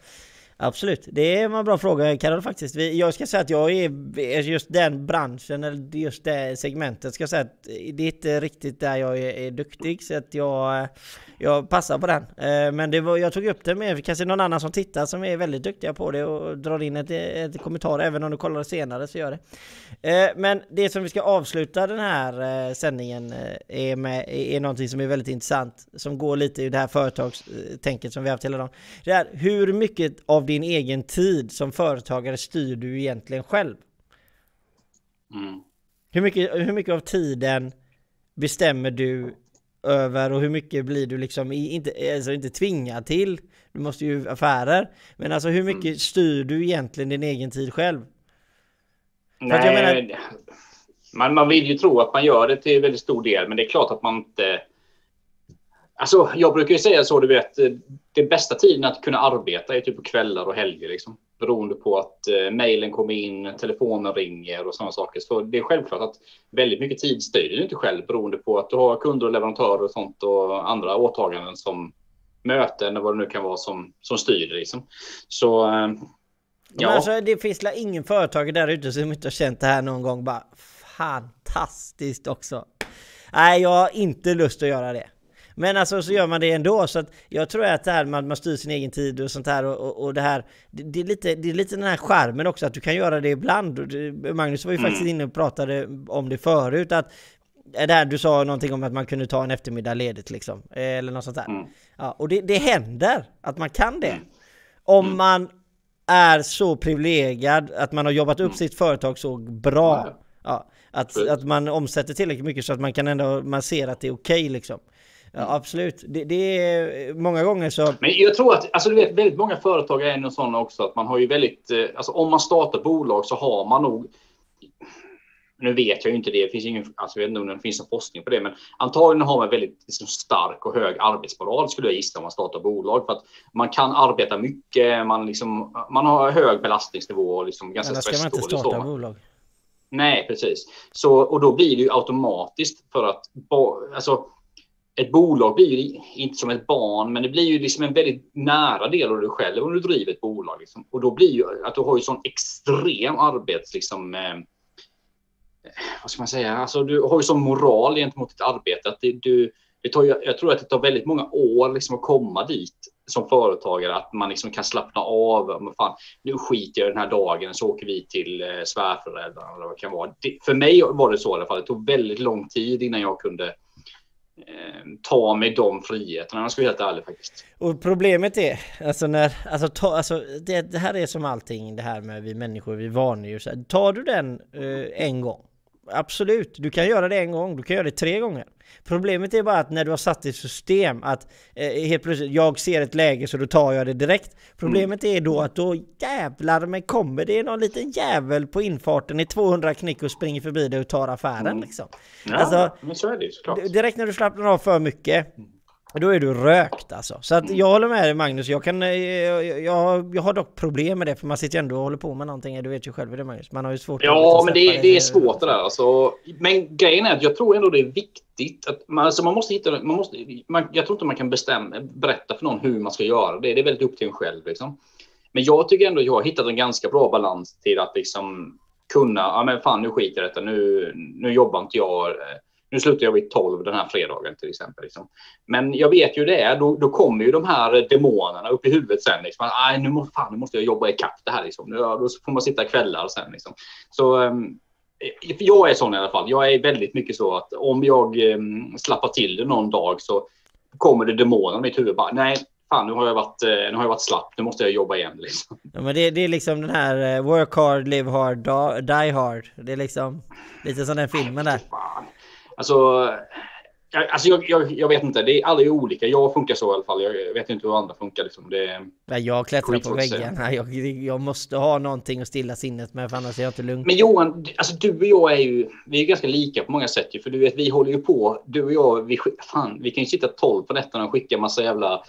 Absolut, det är en bra fråga Karol faktiskt. Jag ska säga att jag är just den branschen eller just det segmentet ska jag säga att det är inte riktigt där jag är, duktig så att jag, jag passar på den. Eh, men det var, jag tog upp det med kanske någon annan som tittar som är väldigt duktiga på det och drar in ett, ett kommentar även om du kollar senare så gör det. Eh, men det som vi ska avsluta den här eh, sändningen är med är någonting som är väldigt intressant som går lite i det här företagstänket som vi har haft hela dagen. Det är hur mycket av din egen tid som företagare styr du egentligen själv? Mm. Hur, mycket, hur mycket av tiden bestämmer du över och hur mycket blir du liksom inte, alltså inte tvingad till? Du måste ju affärer. Men alltså hur mycket mm. styr du egentligen din egen tid själv? Nej, menar... man, man vill ju tro att man gör det till väldigt stor del, men det är klart att man inte Alltså, jag brukar ju säga så, du vet, den bästa tiden att kunna arbeta är typ på kvällar och helger. Liksom. Beroende på att eh, mejlen kommer in, telefonen ringer och sådana saker. Så det är självklart att väldigt mycket tid styr du inte själv beroende på att du har kunder och leverantörer och sånt och andra åtaganden som möten och vad det nu kan vara som, som styr. Liksom. Så eh, ja. alltså, det finns väl ingen företagare där ute som inte har känt det här någon gång bara fantastiskt också. Nej, jag har inte lust att göra det. Men alltså så gör man det ändå. Så att jag tror att det här man, man styr sin egen tid och sånt här och, och, och det här. Det, det, är lite, det är lite den här skärmen också att du kan göra det ibland. Magnus var ju mm. faktiskt inne och pratade om det förut. Att det här, du sa någonting om att man kunde ta en eftermiddag ledigt liksom. Eller något sånt där. Mm. Ja, och det, det händer att man kan det. Mm. Om mm. man är så privilegierad att man har jobbat upp mm. sitt företag så bra. Ja, att, att man omsätter tillräckligt mycket så att man kan ändå, man ser att det är okej okay, liksom. Ja, absolut. Det, det, är många gånger så... Men jag tror att, alltså du vet, väldigt många företag är nog sådana också att man har ju väldigt, eh, alltså om man startar bolag så har man nog nu vet jag ju inte det, det finns ingen, alltså jag vet inte om det finns någon forskning på det, men antagligen har man väldigt liksom, stark och hög arbetsmoral skulle jag gissa om man startar bolag. För att man kan arbeta mycket, man, liksom, man har hög belastningsnivå och liksom ganska. Annars ska man inte starta bolag. Nej, precis. Så, och då blir det ju automatiskt för att, alltså, ett bolag blir ju inte som ett barn, men det blir ju liksom en väldigt nära del av dig själv om du driver ett bolag. Liksom. Och då blir ju att du har ju sån extrem arbets... Liksom, eh, vad ska man säga, alltså du har ju sån moral gentemot ditt arbete att det, du, det tar, jag tror att det tar väldigt många år liksom att komma dit som företagare, att man liksom kan slappna av. Men fan, nu skiter jag den här dagen så åker vi till eh, svärföräldrarna eller vad det kan vara. Det, för mig var det så i alla fall. Det tog väldigt lång tid innan jag kunde Eh, ta mig de friheterna. Jag ska vara helt ärlig faktiskt. Och problemet är, alltså när, alltså, ta, alltså det, det här är som allting det här med vi människor, vi vanedjur. Tar du den eh, en gång, absolut, du kan göra det en gång, du kan göra det tre gånger. Problemet är bara att när du har satt i system att eh, helt plötsligt, jag ser ett läge så då tar jag det direkt. Problemet mm. är då att då jävlar men kommer det någon liten jävel på infarten i 200 knick och springer förbi dig och tar affären mm. liksom. Ja, alltså, men så är det såklart. Direkt när du slappnar av för mycket. Då är du rökt alltså. Så att mm. jag håller med dig Magnus, jag, kan, jag, eh, jag, jag har dock problem med det för man sitter ju ändå och håller på med någonting, du vet ju själv hur det Magnus. Man har ju svårt Ja, men det, det är svårt det där alltså. Men grejen är att jag tror ändå det är viktigt. Att man, alltså man måste hitta, man måste, man, jag tror inte man kan bestämma, berätta för någon hur man ska göra det. Det är väldigt upp till en själv. Liksom. Men jag tycker ändå att jag har hittat en ganska bra balans till att liksom kunna, ja men fan nu skiter jag i detta, nu, nu jobbar inte jag, nu slutar jag vid 12 den här fredagen till exempel. Liksom. Men jag vet ju det, då, då kommer ju de här demonerna upp i huvudet sen. Liksom. Aj, nu, må, fan, nu måste jag jobba ikapp det här. Liksom. Då får man sitta kvällar sen. Liksom. Så um, jag är sån i alla fall. Jag är väldigt mycket så att om jag eh, slappar till det någon dag så kommer det demoner i mitt huvud. Bara, Nej, fan nu har jag varit, eh, nu har jag varit slapp. Nu måste jag jobba igen. Liksom. Ja, men det, det är liksom den här uh, work hard, live hard, die hard. Det är liksom lite som den filmen där. Alltså, Alltså jag, jag, jag, vet inte, det är alla olika. Jag funkar så i alla fall. Jag vet inte hur andra funkar. Liksom. Det, Nej, jag klättrar på väggen. Jag, jag måste ha någonting att stilla sinnet med, för annars är jag inte lugn. Men Johan, alltså du och jag är ju, vi är ganska lika på många sätt. För du vet, vi håller ju på, du och jag, vi, fan, vi kan ju sitta tolv på nätterna och skicka massa jävla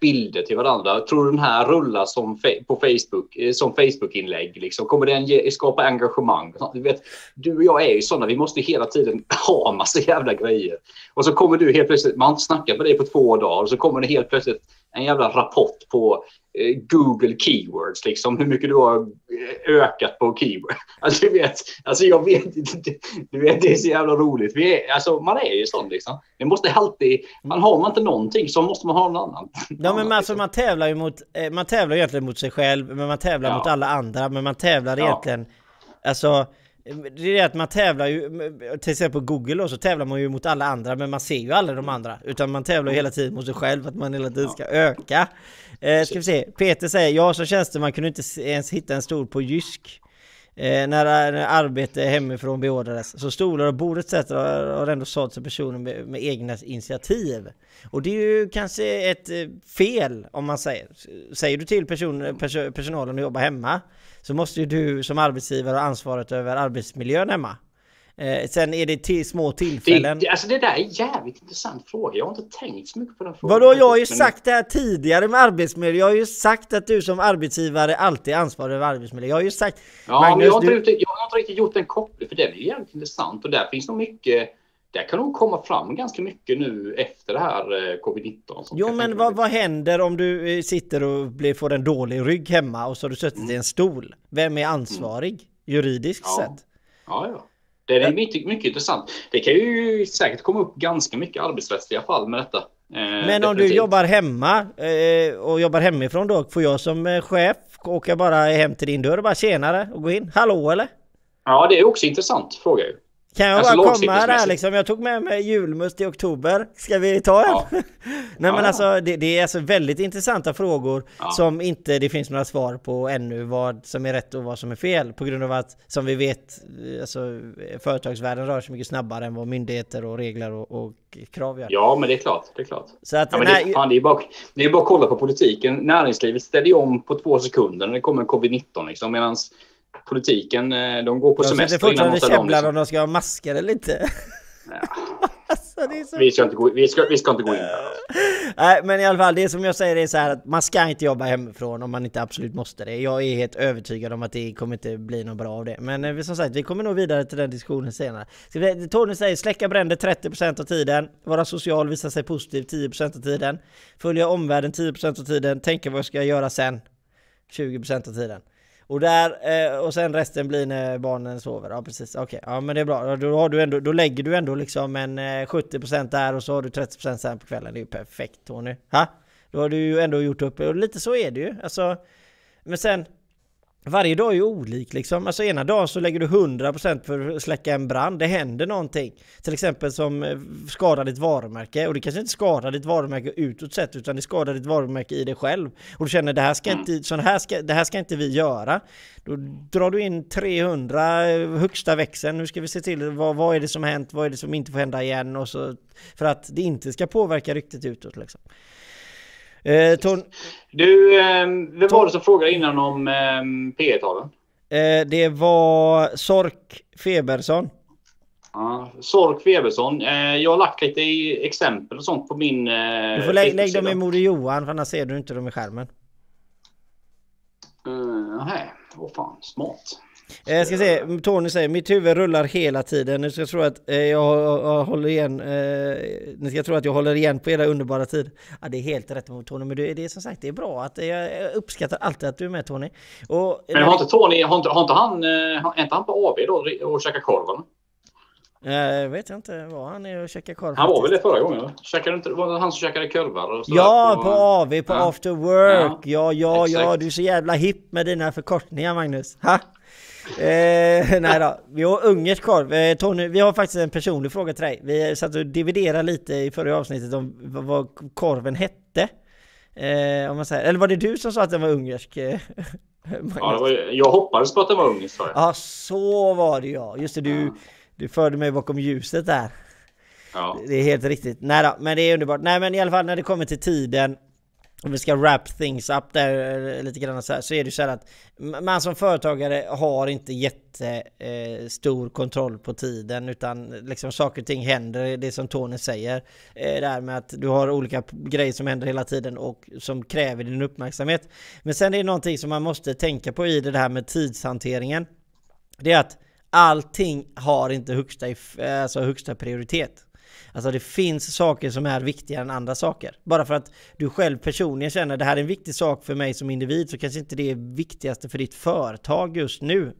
bilder till varandra. Tror du den här rullar som på Facebook eh, som Facebook-inlägg? Liksom? Kommer den ge, skapa engagemang? Du, vet, du och jag är ju sådana. Vi måste hela tiden ha massa jävla grejer. Och så kommer du helt plötsligt. Man har inte snackat med dig på två dagar och så kommer det helt plötsligt en jävla rapport på Eh, Google keywords, liksom hur mycket du har eh, ökat på keyword. Alltså, du vet, alltså jag vet du vet, det är så jävla roligt. Vi är, alltså, man är ju sån liksom. Det måste alltid, man har man inte någonting så måste man ha någon annan. Ja men alltså man tävlar ju mot, eh, man tävlar egentligen mot sig själv, men man tävlar ja. mot alla andra, men man tävlar ja. egentligen, alltså det är att man tävlar ju, till exempel på Google då, så tävlar man ju mot alla andra men man ser ju aldrig de andra. Utan man tävlar ju hela tiden mot sig själv, att man hela tiden ska öka. Eh, Ska vi se, Peter säger ja som tjänsteman kunde inte ens hitta en stol på Jysk. Eh, när, när arbete hemifrån beordrades. Så stolar och bord etc har ändå sålts till personer med, med egna initiativ. Och det är ju kanske ett eh, fel om man säger. Säger du till person, pers personalen att jobba hemma så måste ju du som arbetsgivare ha ansvaret över arbetsmiljön hemma. Eh, sen är det till små tillfällen. Det, alltså det där är en jävligt intressant fråga. Jag har inte tänkt så mycket på den frågan. Vadå, jag har ju men... sagt det här tidigare med arbetsmiljö. Jag har ju sagt att du som arbetsgivare alltid är ansvarig över arbetsmiljö. Jag har ju sagt... Ja, Magnus, men jag har, inte, du... jag har inte riktigt gjort en koppling för den är ju jävligt intressant och där finns nog mycket där kan nog komma fram ganska mycket nu efter det här eh, covid-19. Jo men vad, vad händer om du eh, sitter och blir, får en dålig rygg hemma och så har du suttit mm. i en stol? Vem är ansvarig mm. juridiskt ja. sett? Ja, ja. Det är mycket, mycket intressant. Det kan ju säkert komma upp ganska mycket arbetsrättsliga fall med detta. Eh, men definitivt. om du jobbar hemma eh, och jobbar hemifrån då, får jag som eh, chef åka bara hem till din dörr och bara tjenare och gå in? Hallå eller? Ja, det är också intressant fråga ju. Kan jag alltså, bara komma här liksom? Jag tog med mig julmust i oktober. Ska vi ta en? Ja. Nej ja, men alltså det, det, är alltså väldigt intressanta frågor ja. som inte det finns några svar på ännu vad som är rätt och vad som är fel på grund av att som vi vet alltså företagsvärlden rör sig mycket snabbare än vad myndigheter och regler och, och krav gör. Ja men det är klart, det är klart. Så att, ja, men det, fan, det, är bara, det är bara att kolla på politiken. Näringslivet ställer ju om på två sekunder när det kommer covid-19 liksom medans politiken, eh, de går på de semester innan de ställer om. De liksom. om de ska ha masker eller inte. Ja. alltså, så... vi, ska inte gå, vi, ska, vi ska inte gå in där. Nej, men i alla fall, det som jag säger är så här att man ska inte jobba hemifrån om man inte absolut måste det. Jag är helt övertygad om att det kommer inte bli något bra av det. Men eh, som sagt, vi kommer nog vidare till den diskussionen senare. Tony säger släcka bränder 30% av tiden, vara social, visa sig positiv 10% av tiden, följa omvärlden 10% av tiden, tänka vad jag ska göra sen 20% av tiden. Och där, eh, och sen resten blir när barnen sover. Ja precis, okej. Okay. Ja men det är bra. Då, har du ändå, då lägger du ändå liksom en eh, 70% där och så har du 30% sen på kvällen. Det är ju perfekt Tony. Ha? Då har du ju ändå gjort upp, och lite så är det ju. Alltså, men sen, varje dag är ju olik liksom. Alltså ena dagen så lägger du 100% för att släcka en brand. Det händer någonting. Till exempel som eh, skadar ditt varumärke. Och det kanske inte skadar ditt varumärke utåt sett utan det skadar ditt varumärke i dig själv. Och du känner det här ska inte, så här ska, det här ska inte vi göra. Då drar du in 300 eh, högsta växeln. Nu ska vi se till vad, vad är det som hänt? Vad är det som inte får hända igen? Och så, för att det inte ska påverka ryktet utåt liksom. Eh, ton... Du, eh, vem var det som frågade innan om eh, P talen eh, Det var Sork Febersson. Ja, Sork Febersson. Eh, jag har lagt lite exempel och sånt på min... Eh, du får lä lägga dem i Moder Johan för annars ser du inte dem i skärmen. Uh, nej, vad fan, smart. Jag ska se, Tony säger mitt huvud rullar hela tiden. Ni ska tro att eh, jag, håller igen. Eh, ni ska tro att jag håller igen på era underbara tid. Ja, det är helt rätt mot Tony, men det, det är som sagt det är bra att jag uppskattar alltid att du är med Tony. Och, men har inte Tony, har inte, har inte han, eh, är inte han på AB då och käkar korv? Jag vet inte, var han är och käkar korv? Han var väl det förra gången? Käkade inte, var det han som käkade korvar? ja, på, på AV, på ja. After Work. Ja, ja, ja, ja, du är så jävla hipp med dina förkortningar Magnus. Ha? Eh, nej då, vi har ungersk korv. Eh, Tony, vi har faktiskt en personlig fråga till dig. Vi satt och dividerade lite i förra avsnittet om vad, korven hette. Eh, om man säger. Eller var det du som sa att den var ungersk? ja, var, jag hoppades på att den var ungersk. Ja, så var det ja. Just det, du, ja. du förde mig bakom ljuset där. Ja. Det är helt riktigt. Nej då, men det är underbart. Nej men i alla fall när det kommer till tiden om vi ska wrap things up där eh, lite grann så här, så är det så här att man som företagare har inte jättestor eh, kontroll på tiden utan liksom saker och ting händer, det som Tony säger. Eh, det här med att du har olika grejer som händer hela tiden och som kräver din uppmärksamhet. Men sen är det någonting som man måste tänka på i det här med tidshanteringen. Det är att allting har inte högsta, alltså högsta prioritet. Alltså det finns saker som är viktigare än andra saker. Bara för att du själv personligen känner att det här är en viktig sak för mig som individ så kanske inte det är viktigaste för ditt företag just nu.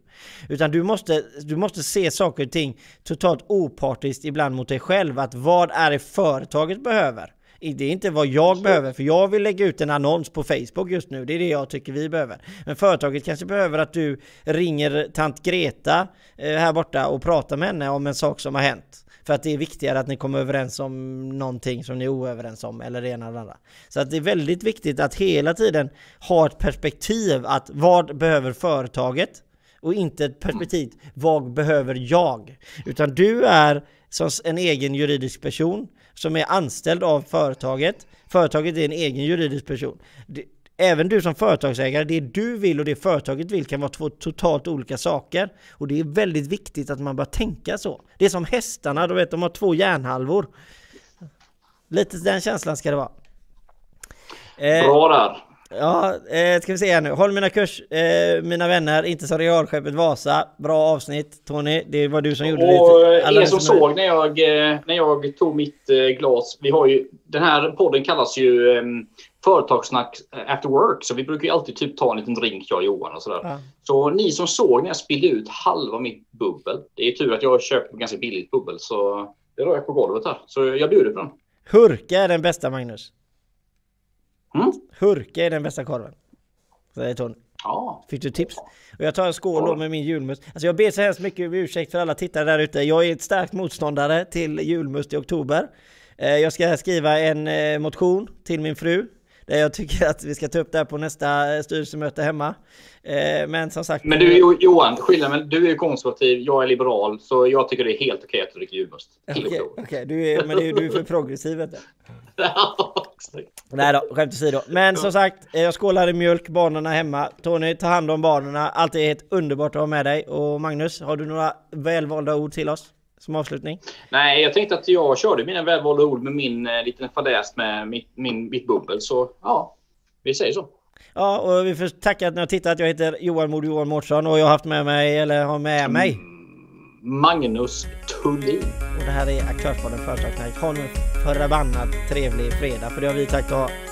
Utan du måste, du måste se saker och ting totalt opartiskt ibland mot dig själv. Att vad är det företaget behöver? Det är inte vad jag behöver, för jag vill lägga ut en annons på Facebook just nu. Det är det jag tycker vi behöver. Men företaget kanske behöver att du ringer tant Greta eh, här borta och pratar med henne om en sak som har hänt. För att det är viktigare att ni kommer överens om någonting som ni är oöverens om eller det ena eller andra. Så att det är väldigt viktigt att hela tiden ha ett perspektiv att vad behöver företaget? Och inte ett perspektiv, vad behöver jag? Utan du är som en egen juridisk person som är anställd av företaget. Företaget är en egen juridisk person även du som företagsägare, det du vill och det företaget vill kan vara två totalt olika saker. Och det är väldigt viktigt att man börjar tänka så. Det är som hästarna, du vet, de har två hjärnhalvor. Lite den känslan ska det vara. Eh, Bra där! Ja, eh, ska vi se här nu. Håll mina kurs, eh, mina vänner, inte som realskeppet Vasa. Bra avsnitt Tony, det var du som gjorde det. Och er som såg när jag, eh, när jag tog mitt eh, glas. Vi har ju, den här podden kallas ju eh, Företagssnack after work. Så vi brukar ju alltid typ ta en liten drink jag och Johan och sådär. Ja. Så ni som såg när jag spillde ut halva mitt bubbel. Det är tur att jag köpt ganska billigt bubbel så det rör jag på golvet här. Så jag bjuder på den. Hurka är den bästa Magnus. Mm? Hurka är den bästa korven. Säger Tony. Ja. Fick du tips? Och jag tar en skål då med min julmust. Alltså jag ber så hemskt mycket om ursäkt för alla tittare där ute. Jag är ett starkt motståndare till julmust i oktober. Eh, jag ska skriva en eh, motion till min fru jag tycker att vi ska ta upp det här på nästa eh, styrelsemöte hemma. Men som sagt. Men du Johan, skillnaden, du är konservativ, jag är liberal, så jag tycker det är helt okej att du dricker julmust. Okej, okay, okay, du är, men du är för progressiv vet. Nej då, skämt åsido. Men som sagt, jag skålar i mjölk, barnen hemma. Tony, ta hand om barnen. Alltid helt underbart att ha med dig. Och Magnus, har du några välvalda ord till oss? Som avslutning? Nej, jag tänkte att jag körde mina välvalda ord med min eh, liten fadäs med mitt, min, mitt bubbel. Så ja, vi säger så. Ja, och vi får tacka att ni har tittat. Jag heter Johan Mod Johan Mårtsson och jag har haft med mig, eller har med mig mm. Magnus Tullin. Och det här är Aktörspodden Företagsnight. Ha nu en förbannat trevlig fredag, för det har vi sagt att ha.